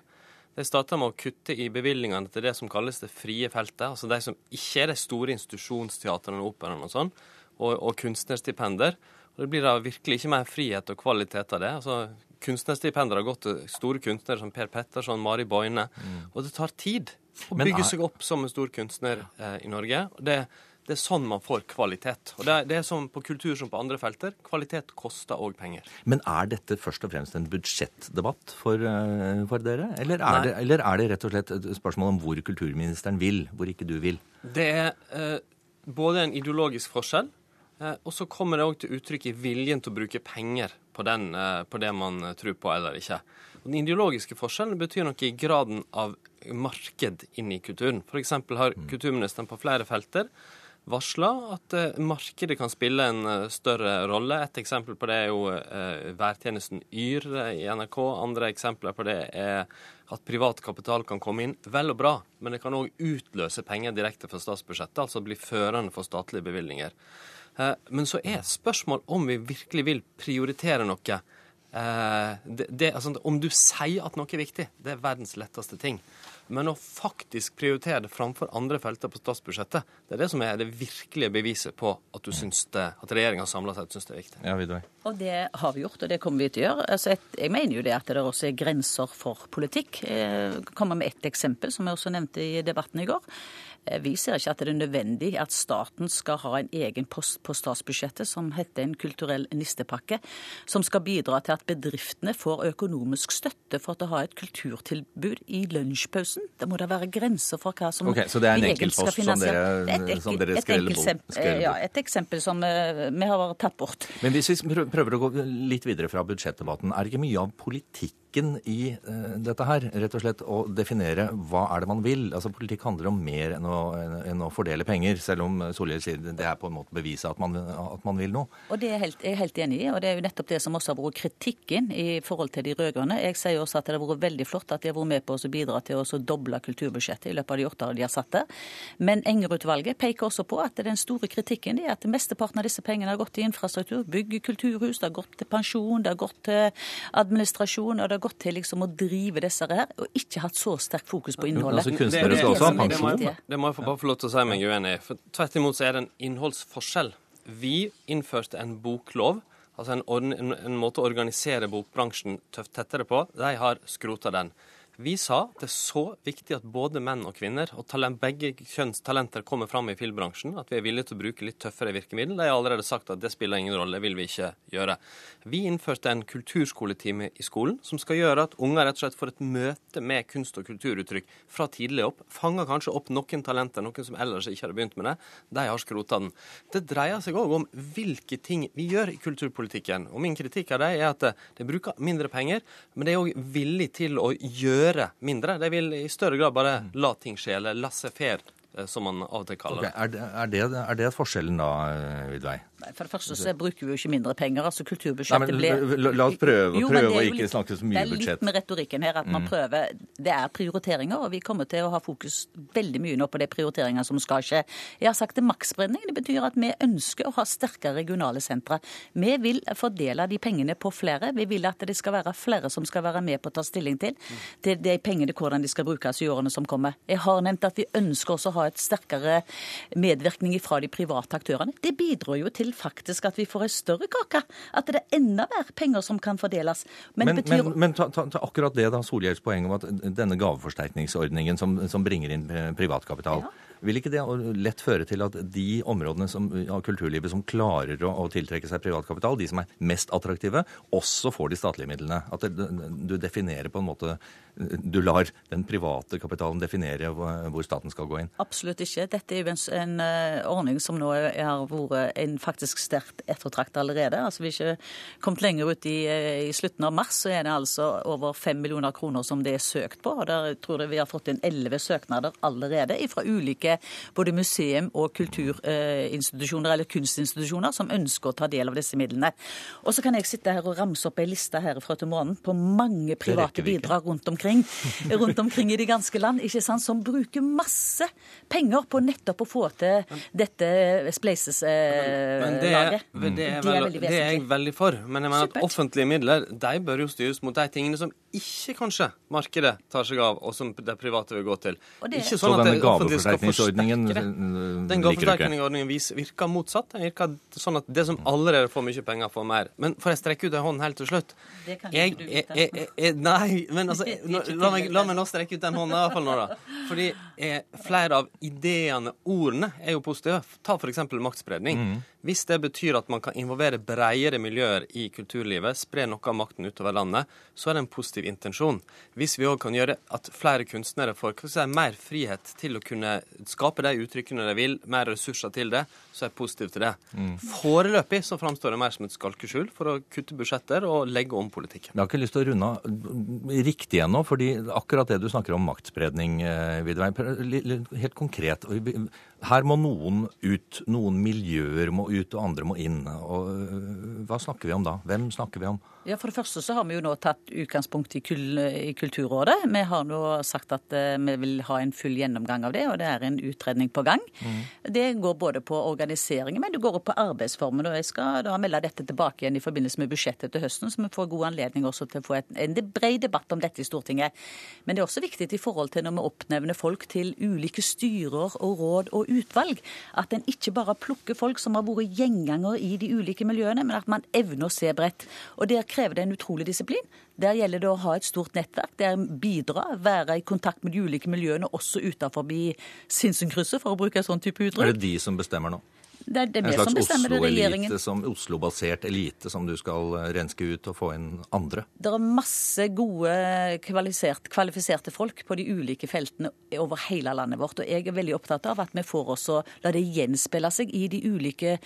De starta med å kutte i bevilgningene til det som kalles det frie feltet. Altså de som ikke er de store institusjonsteatrene og operaene og sånn, og, og kunstnerstipender. Og det blir da virkelig ikke mer frihet og kvalitet av det. Altså, Kunstnerstipender har gått til store kunstnere som Per Petterson, Mari Boine. Mm. Og det tar tid å bygge seg opp som en stor kunstner eh, i Norge. Og det Det er sånn man får kvalitet. Og det er, det er som på kultur som på andre felter. Kvalitet koster òg penger. Men er dette først og fremst en budsjettdebatt for, uh, for dere? Eller er, det, eller er, det, rett og slett et spørsmål om hvor kulturministeren vil, hvor ikke du vil? Det er eh, både en ideologisk forskjell, eh, og så kommer det òg til uttrykk i viljen til å bruke penger på, den, på det man tror på eller ikke. Den ideologiske forskjellen betyr noe i graden av marked inn i kulturen. F.eks. har mm. kulturministeren på flere felter varsla at uh, markedet kan spille en uh, større rolle. Et eksempel på det er jo uh, værtjenesten Yr i NRK. Andre eksempler på det er at privat kapital kan komme inn. Vel og bra, men det kan òg utløse penger direkte fra statsbudsjettet, altså bli førende for statlige bevilgninger. Men så er spørsmål om vi virkelig vil prioritere noe Eh, det, det, altså, om du sier at noe er viktig, det er verdens letteste ting. Men å faktisk prioritere det framfor andre felter på statsbudsjettet, det er det som er det virkelige beviset på at du syns det, at regjeringa samla sett syns det er viktig. Ja, Vidvei. Og det har vi gjort, og det kommer vi til å gjøre. Altså, jeg mener jo det at det også er grenser for politikk. Jeg kommer med ett eksempel, som jeg også nevnte i debatten i går. Eh, vi ser ikke at det er nødvendig at staten skal ha en egen post på statsbudsjettet som heter en kulturell nistepakke, som skal bidra til at bedriftene får økonomisk støtte for å ha et kulturtilbud i lunsjpausen. Det må da være grenser for hva som okay, Så det er en enkeltpost som dere, som dere skreller bort? Ja, et eksempel som uh, vi har tatt bort. Men hvis vi prøver å gå litt videre fra budsjettdebatten, er det ikke mye av politikk politikken i uh, dette her, rett og slett å definere hva er det man vil. Altså Politikk handler om mer enn å, enn å fordele penger, selv om Solhjell sier det er på en måte beviset at man, at man vil noe. Og Det er helt, jeg er helt enig i, og det er jo nettopp det som også har vært kritikken i forhold til de rød-grønne. Jeg sier også at det har vært veldig flott at de har vært med på å bidra til å doble kulturbudsjettet i løpet av de åtte årene de har satt det. Men Enger-utvalget peker også på at den store kritikken er at mesteparten av disse pengene har gått til infrastruktur, bygge kulturhus, det har gått til pensjon, det har gått til administrasjon, og det har gått til liksom å drive disse her, og ikke hatt så sterkt fokus på innholdet. Altså, kunstnere skal også ha pensjon. Det må jeg bare få lov til å si meg uenig i. For Tvert imot så er det en innholdsforskjell. Vi innførte en boklov. Altså en, en, en måte å organisere bokbransjen tøft tettere på. De har skrota den. Vi sa at det er så viktig at både menn og kvinner, og talent, begge kjønns talenter kommer fram i filmbransjen, at vi er villige til å bruke litt tøffere virkemiddel. De har allerede sagt at det spiller ingen rolle, det vil vi ikke gjøre. Vi innførte en kulturskoletime i skolen som skal gjøre at unger rett og slett får et møte med kunst- og kulturuttrykk fra tidlig opp. Fanger kanskje opp noen talenter, noen som ellers ikke hadde begynt med det. De har skrota den. Det dreier seg òg om hvilke ting vi gjør i kulturpolitikken. Og min kritikk av det er at de bruker mindre penger, men de er òg villige til å gjøre gjøre mindre. De vil i større grad bare la ting skje, eller lasse fer, eh, som man av og til kaller okay. det. Er det, er det, er det forskjellen da, Vidvei? Nei, For det første så bruker vi jo ikke mindre penger. altså Kulturbudsjettet Nei, men, la, la oss prøve, jo, prøve å ikke snakke så mye budsjett. Det er litt med retorikken her at man mm. prøver Det er prioriteringer, og vi kommer til å ha fokus veldig mye nå på de prioriteringene som skal skje. Jeg har sagt det maksspredning. Det betyr at vi ønsker å ha sterkere regionale sentre. Vi vil fordele de pengene på flere. Vi vil at det skal være flere som skal være med på å ta stilling til til de pengene, hvordan de skal brukes i årene som kommer. Jeg har nevnt at vi ønsker også å ha et sterkere medvirkning fra de private aktørene. Det bidrar jo til til faktisk at vi får ei større kake. At det er enda mer penger som kan fordeles. Men, men, betyr... men, men ta, ta, ta, akkurat det, da, Solhjells poeng om at denne gaveforsterkningsordningen som, som bringer inn privatkapital. Ja. Vil ikke det lett føre til at de områdene som, av kulturlivet som klarer å, å, tiltrekke seg privatkapital, de som er mest attraktive, også får de statlige midlene? At det, du definerer på en måte du lar den private kapitalen definere hvor staten skal gå inn? Absolutt ikke. Dette er jo en, uh, ordning som nå har vært en faktisk sterkt ettertraktet allerede. Altså Vi har ikke kommet lenger ut i, uh, i, slutten av mars, så er det altså over fem millioner kroner som det er søkt på. og Der tror jeg vi har fått inn elleve søknader allerede fra ulike både museum- og kulturinstitusjoner eller kunstinstitusjoner som ønsker å ta del av disse midlene. Og så kan jeg sitte her og ramse opp ei liste herfra til morgenen på mange private bidrag rundt omkring omkring, rundt omkring i det ganske land ikke sant, som bruker masse penger på nettopp å få til dette spleiselaget. Det, er, det, er, vel, det er jeg veldig for. Men jeg mener at offentlige midler de bør jo styres mot de tingene som ikke kanskje markedet tar seg av, og som det private vil gå til. Det, ikke sånn så at denne gaveforsterkningsordningen Den gaveforsterkningsordningen virker motsatt. Den virker sånn at det som allerede får mye penger, får mer. Men får jeg strekke ut en hånd helt til slutt? Det kan ikke du vite. Nei, men altså la meg, la meg nå strekke ut den hånda i hvert fall nå, da. Fordi er flere av ideene, ordene, er jo positive. Ta f.eks. maktspredning. Mm. Hvis det betyr at man kan involvere bredere miljøer i kulturlivet, spre noe av makten utover landet, så er det en positiv intensjon. Hvis vi òg kan gjøre at flere kunstnere får si, mer frihet til å kunne skape de uttrykkene de vil, mer ressurser til det, så er jeg positiv til det. Mm. Foreløpig så framstår det mer som et skalkeskjul for å kutte budsjetter og legge om politikken. Jeg har ikke lyst til å runde av riktig ennå, fordi akkurat det du snakker om maktspredning, Vidveig Vidvei, helt konkret. Her må noen ut. Noen miljøer må ut, og andre må inn. Og øh, hva snakker vi om da? Hvem snakker vi om? Ja, For det første så har vi jo nå tatt utgangspunkt i, kul i Kulturrådet. Vi har nå sagt at uh, vi vil ha en full gjennomgang av det, og det er en utredning på gang. Mm. Det går både på organiseringen, men det går også på arbeidsformen. Og jeg skal da melde dette tilbake igjen i forbindelse med budsjettet til høsten, så vi får god anledning også til å få et, en bred debatt om dette i Stortinget. Men det er også viktig i forhold til når vi oppnevner folk til ulike styrer og råd og utvalg, at en ikke bare plukker folk som har vært gjenganger i de ulike miljøene, men at man evner å se bredt. Og der krever det en utrolig disiplin. Der gjelder det å ha et stort nettverk, der bidra, være i kontakt med de ulike miljøene også utenfor Sinsenkrysset, for å bruke en sånn type uttrykk. Er det de som bestemmer nå? Det er, det en slags Oslo-elite, som Oslo-basert elite som du skal eh, renske ut og få inn andre? Det er masse gode, kvalifiserte folk på de ulike feltene over hele landet vårt. Og jeg er veldig opptatt av at vi får også la det gjenspeile seg i de ulike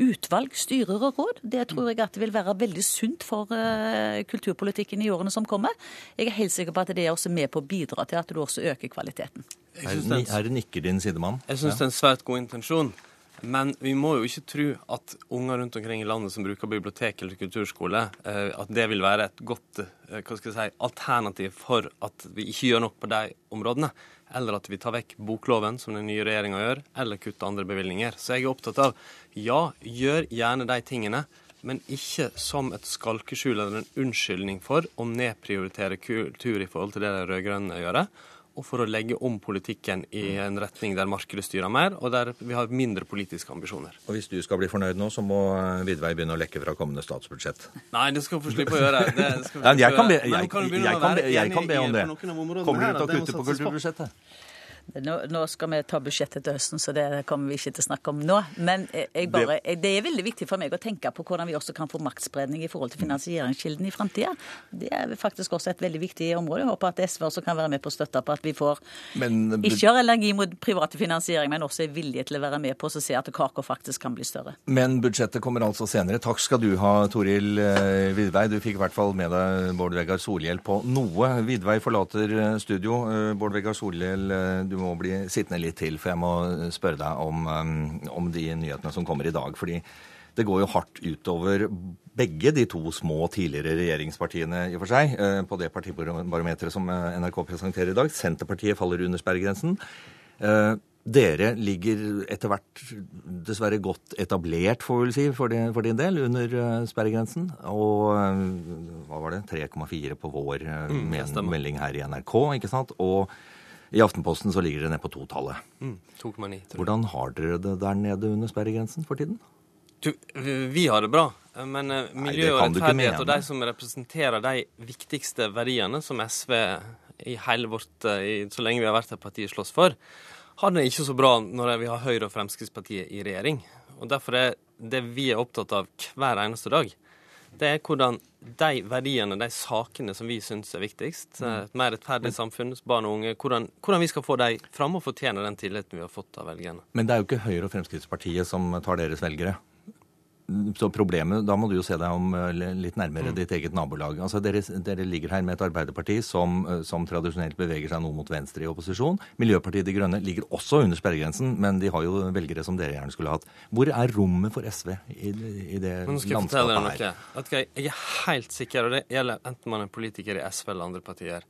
utvalg, styrer og råd. Det tror jeg at det vil være veldig sunt for uh, kulturpolitikken i årene som kommer. Jeg er helt sikker på at det er også med på å bidra til at du også øker kvaliteten. Her nikker din sidemann. Jeg syns det er en svært god intensjon. Men vi må jo ikke tro at unger rundt omkring i landet som bruker bibliotek eller kulturskole, eh, at det vil være et godt eh, si, alternativ for at vi ikke gjør nok på de områdene. Eller at vi tar vekk bokloven, som den nye regjeringa gjør, eller kutter andre bevilgninger. Så jeg er opptatt av ja, gjør gjerne de tingene, men ikke som et skalkeskjul eller en unnskyldning for å nedprioritere kultur i forhold til det de rød-grønne gjør og for å legge om politikken i en retning der markedet styrer mer, og der vi har mindre politiske ambisjoner. Og Hvis du skal bli fornøyd nå, så må eh, Vidvei begynne å lekke fra kommende statsbudsjett. Nei, det skal hun få slippe å gjøre. jeg kan be, jeg, jeg, jeg kan be om det. Kommer du til å kutte på kulturbudsjettet? Nå, skal vi ta budsjettet til høsten, så det kommer vi ikke til å snakke om nå. Men bare, det er veldig viktig for meg å tenke på hvordan vi også kan få maktspredning i forhold til finansieringskilden i framtida. Det er faktisk også et veldig viktig område. Jeg håper at SV også kan være med på å støtte på at vi får men, ikke har allergi mot private finansiering, men også er villige til å være med på å se at kaka faktisk kan bli større. Men budsjettet kommer altså senere. Takk skal du ha, Toril eh, Vidvei. Du fikk i hvert fall med deg Bård Vegar Solhjell på noe. Vidvei forlater eh, studio. Eh, Bård Vegar Solhjell, du må bli sittende litt til, for jeg må spørre deg om, um, om de nyhetene som kommer i dag. fordi det går jo hardt utover begge de to små tidligere regjeringspartiene i og for seg, eh, på det partibarometeret som eh, NRK presenterer i dag. Senterpartiet faller under sperregrensen. Eh, dere ligger etter hvert dessverre godt etablert, får vi vel si, for din del, under sperregrensen. Og hva var det, 3,4 på vår mm, melding her i NRK, ikke sant. Og i Aftenposten så ligger det nede på totallet. Mm, 2,9. Hvordan har dere det der nede under sperregrensen for tiden? Du, vi har det bra. Men uh, miljø og rettferdighet og de som representerer de viktigste verdiene som SV i hele vårt, uh, i, så lenge vi har vært et parti, slåss for, har det ikke så bra når vi har Høyre og Fremskrittspartiet i regjering. Og Derfor er det vi er opptatt av hver eneste dag, det er hvordan de verdiene, de sakene som vi syns er viktigst, mm. et mer rettferdig samfunn, barn og unge, hvordan, hvordan, vi skal få dem fram og fortjene den tilliten vi har fått av velgerne. Men det er jo ikke Høyre og Fremskrittspartiet som tar deres velgere. Så problemet, Da må du jo se deg om eh, litt nærmere mm. ditt eget nabolag. Altså dere, dere, ligger her med et Arbeiderparti som, eh, som, tradisjonelt beveger seg noe mot venstre i opposisjon. Miljøpartiet De Grønne ligger også under sperregrensen, men de har jo velgere som dere gjerne skulle hatt. Hvor er rommet for SV i, i det landskapet her? Jeg er helt sikker, og det gjelder enten man er politiker i SV eller andre partier.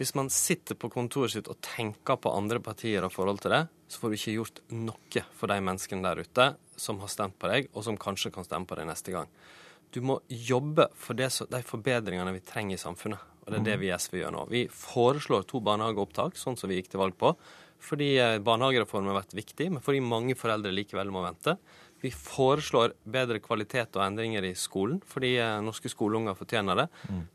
Hvis man sitter på kontoret sitt og tenker på andre partier og forhold til det, så får du ikke gjort noe for de menneskene der ute som har stemt på deg, og som kanskje kan stemme på deg neste gang. Du må jobbe for det, de forbedringene vi trenger i samfunnet. Og det er det vi i SV gjør nå. Vi foreslår to barnehageopptak, sånn som vi gikk til valg på. fordi eh, barnehagereformen har vært viktig, men fordi mange foreldre likevel må vente. Vi foreslår bedre kvalitet og endringer i skolen, fordi eh, norske skoleunger fortjener det.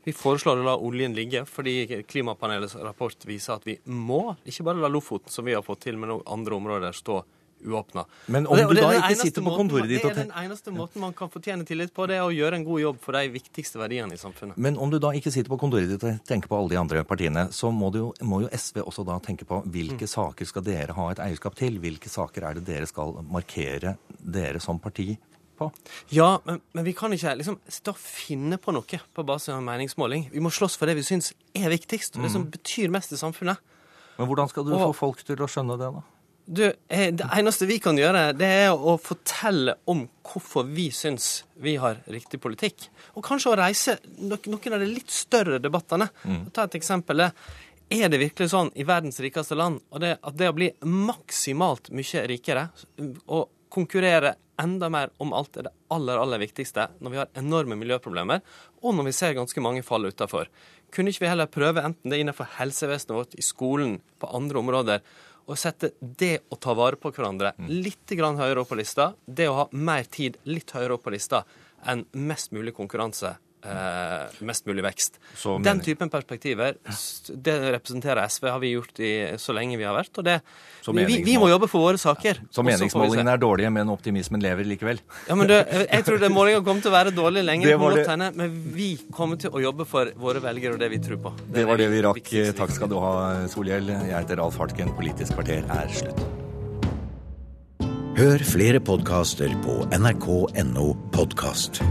Vi foreslår å la oljen ligge, fordi klimapanelets rapport viser at vi må, ikke bare la Lofoten, som vi har fått til, men også andre områder, stå uåpna. Men om det, du da ikke sitter på kontoret ditt og Det er den eneste måten man kan fortjene tillit på, det er å gjøre en god jobb for de viktigste verdiene i samfunnet. Men om du da ikke sitter på kontoret ditt og tenker på alle de andre partiene, så må, jo, må jo, SV også da tenke på hvilke mm. saker skal dere ha et eierskap til? Hvilke saker er det dere skal markere dere som parti på? Ja, men, men, vi kan ikke liksom sitte og finne på noe på basis av meningsmåling. Vi må slåss for det vi syns er viktigst, og det som mm. betyr mest i samfunnet. Men hvordan skal du og, få folk til å skjønne det, da? Du, eh, Det eneste vi kan gjøre, det er å fortelle om hvorfor vi syns vi har riktig politikk. Og kanskje å reise noen av de litt større debattene. Mm. Ta et eksempel. Er det virkelig sånn i verdens rikeste land at det å bli maksimalt mye rikere og konkurrere enda mer om alt er det aller, aller viktigste når vi har enorme miljøproblemer, og når vi ser ganske mange falle utafor? Kunne ikke vi heller prøve enten det innenfor helsevesenet vårt, i skolen, på andre områder, å sette det å ta vare på hverandre mm. litt høyere opp på lista, det å ha mer tid litt høyere opp på lista enn mest mulig konkurranse eh, mest mulig vekst. Så, Den typen perspektiver det representerer SV, har vi gjort i, så lenge vi har vært. og det, vi, vi, må jobbe for våre saker. Så meningsmålingene er dårlige, men optimismen lever likevel? Ja, men det, Jeg tror det målingene kommer til å være dårlig lenge, det men vi kommer til å jobbe for våre velgere og det vi tror på. Det, det var det vi rakk. Takk skal du ha, Solhjell. Jeg heter Alf Hartken. Politisk kvarter er slutt. Hør flere podkaster på nrk.no podkast.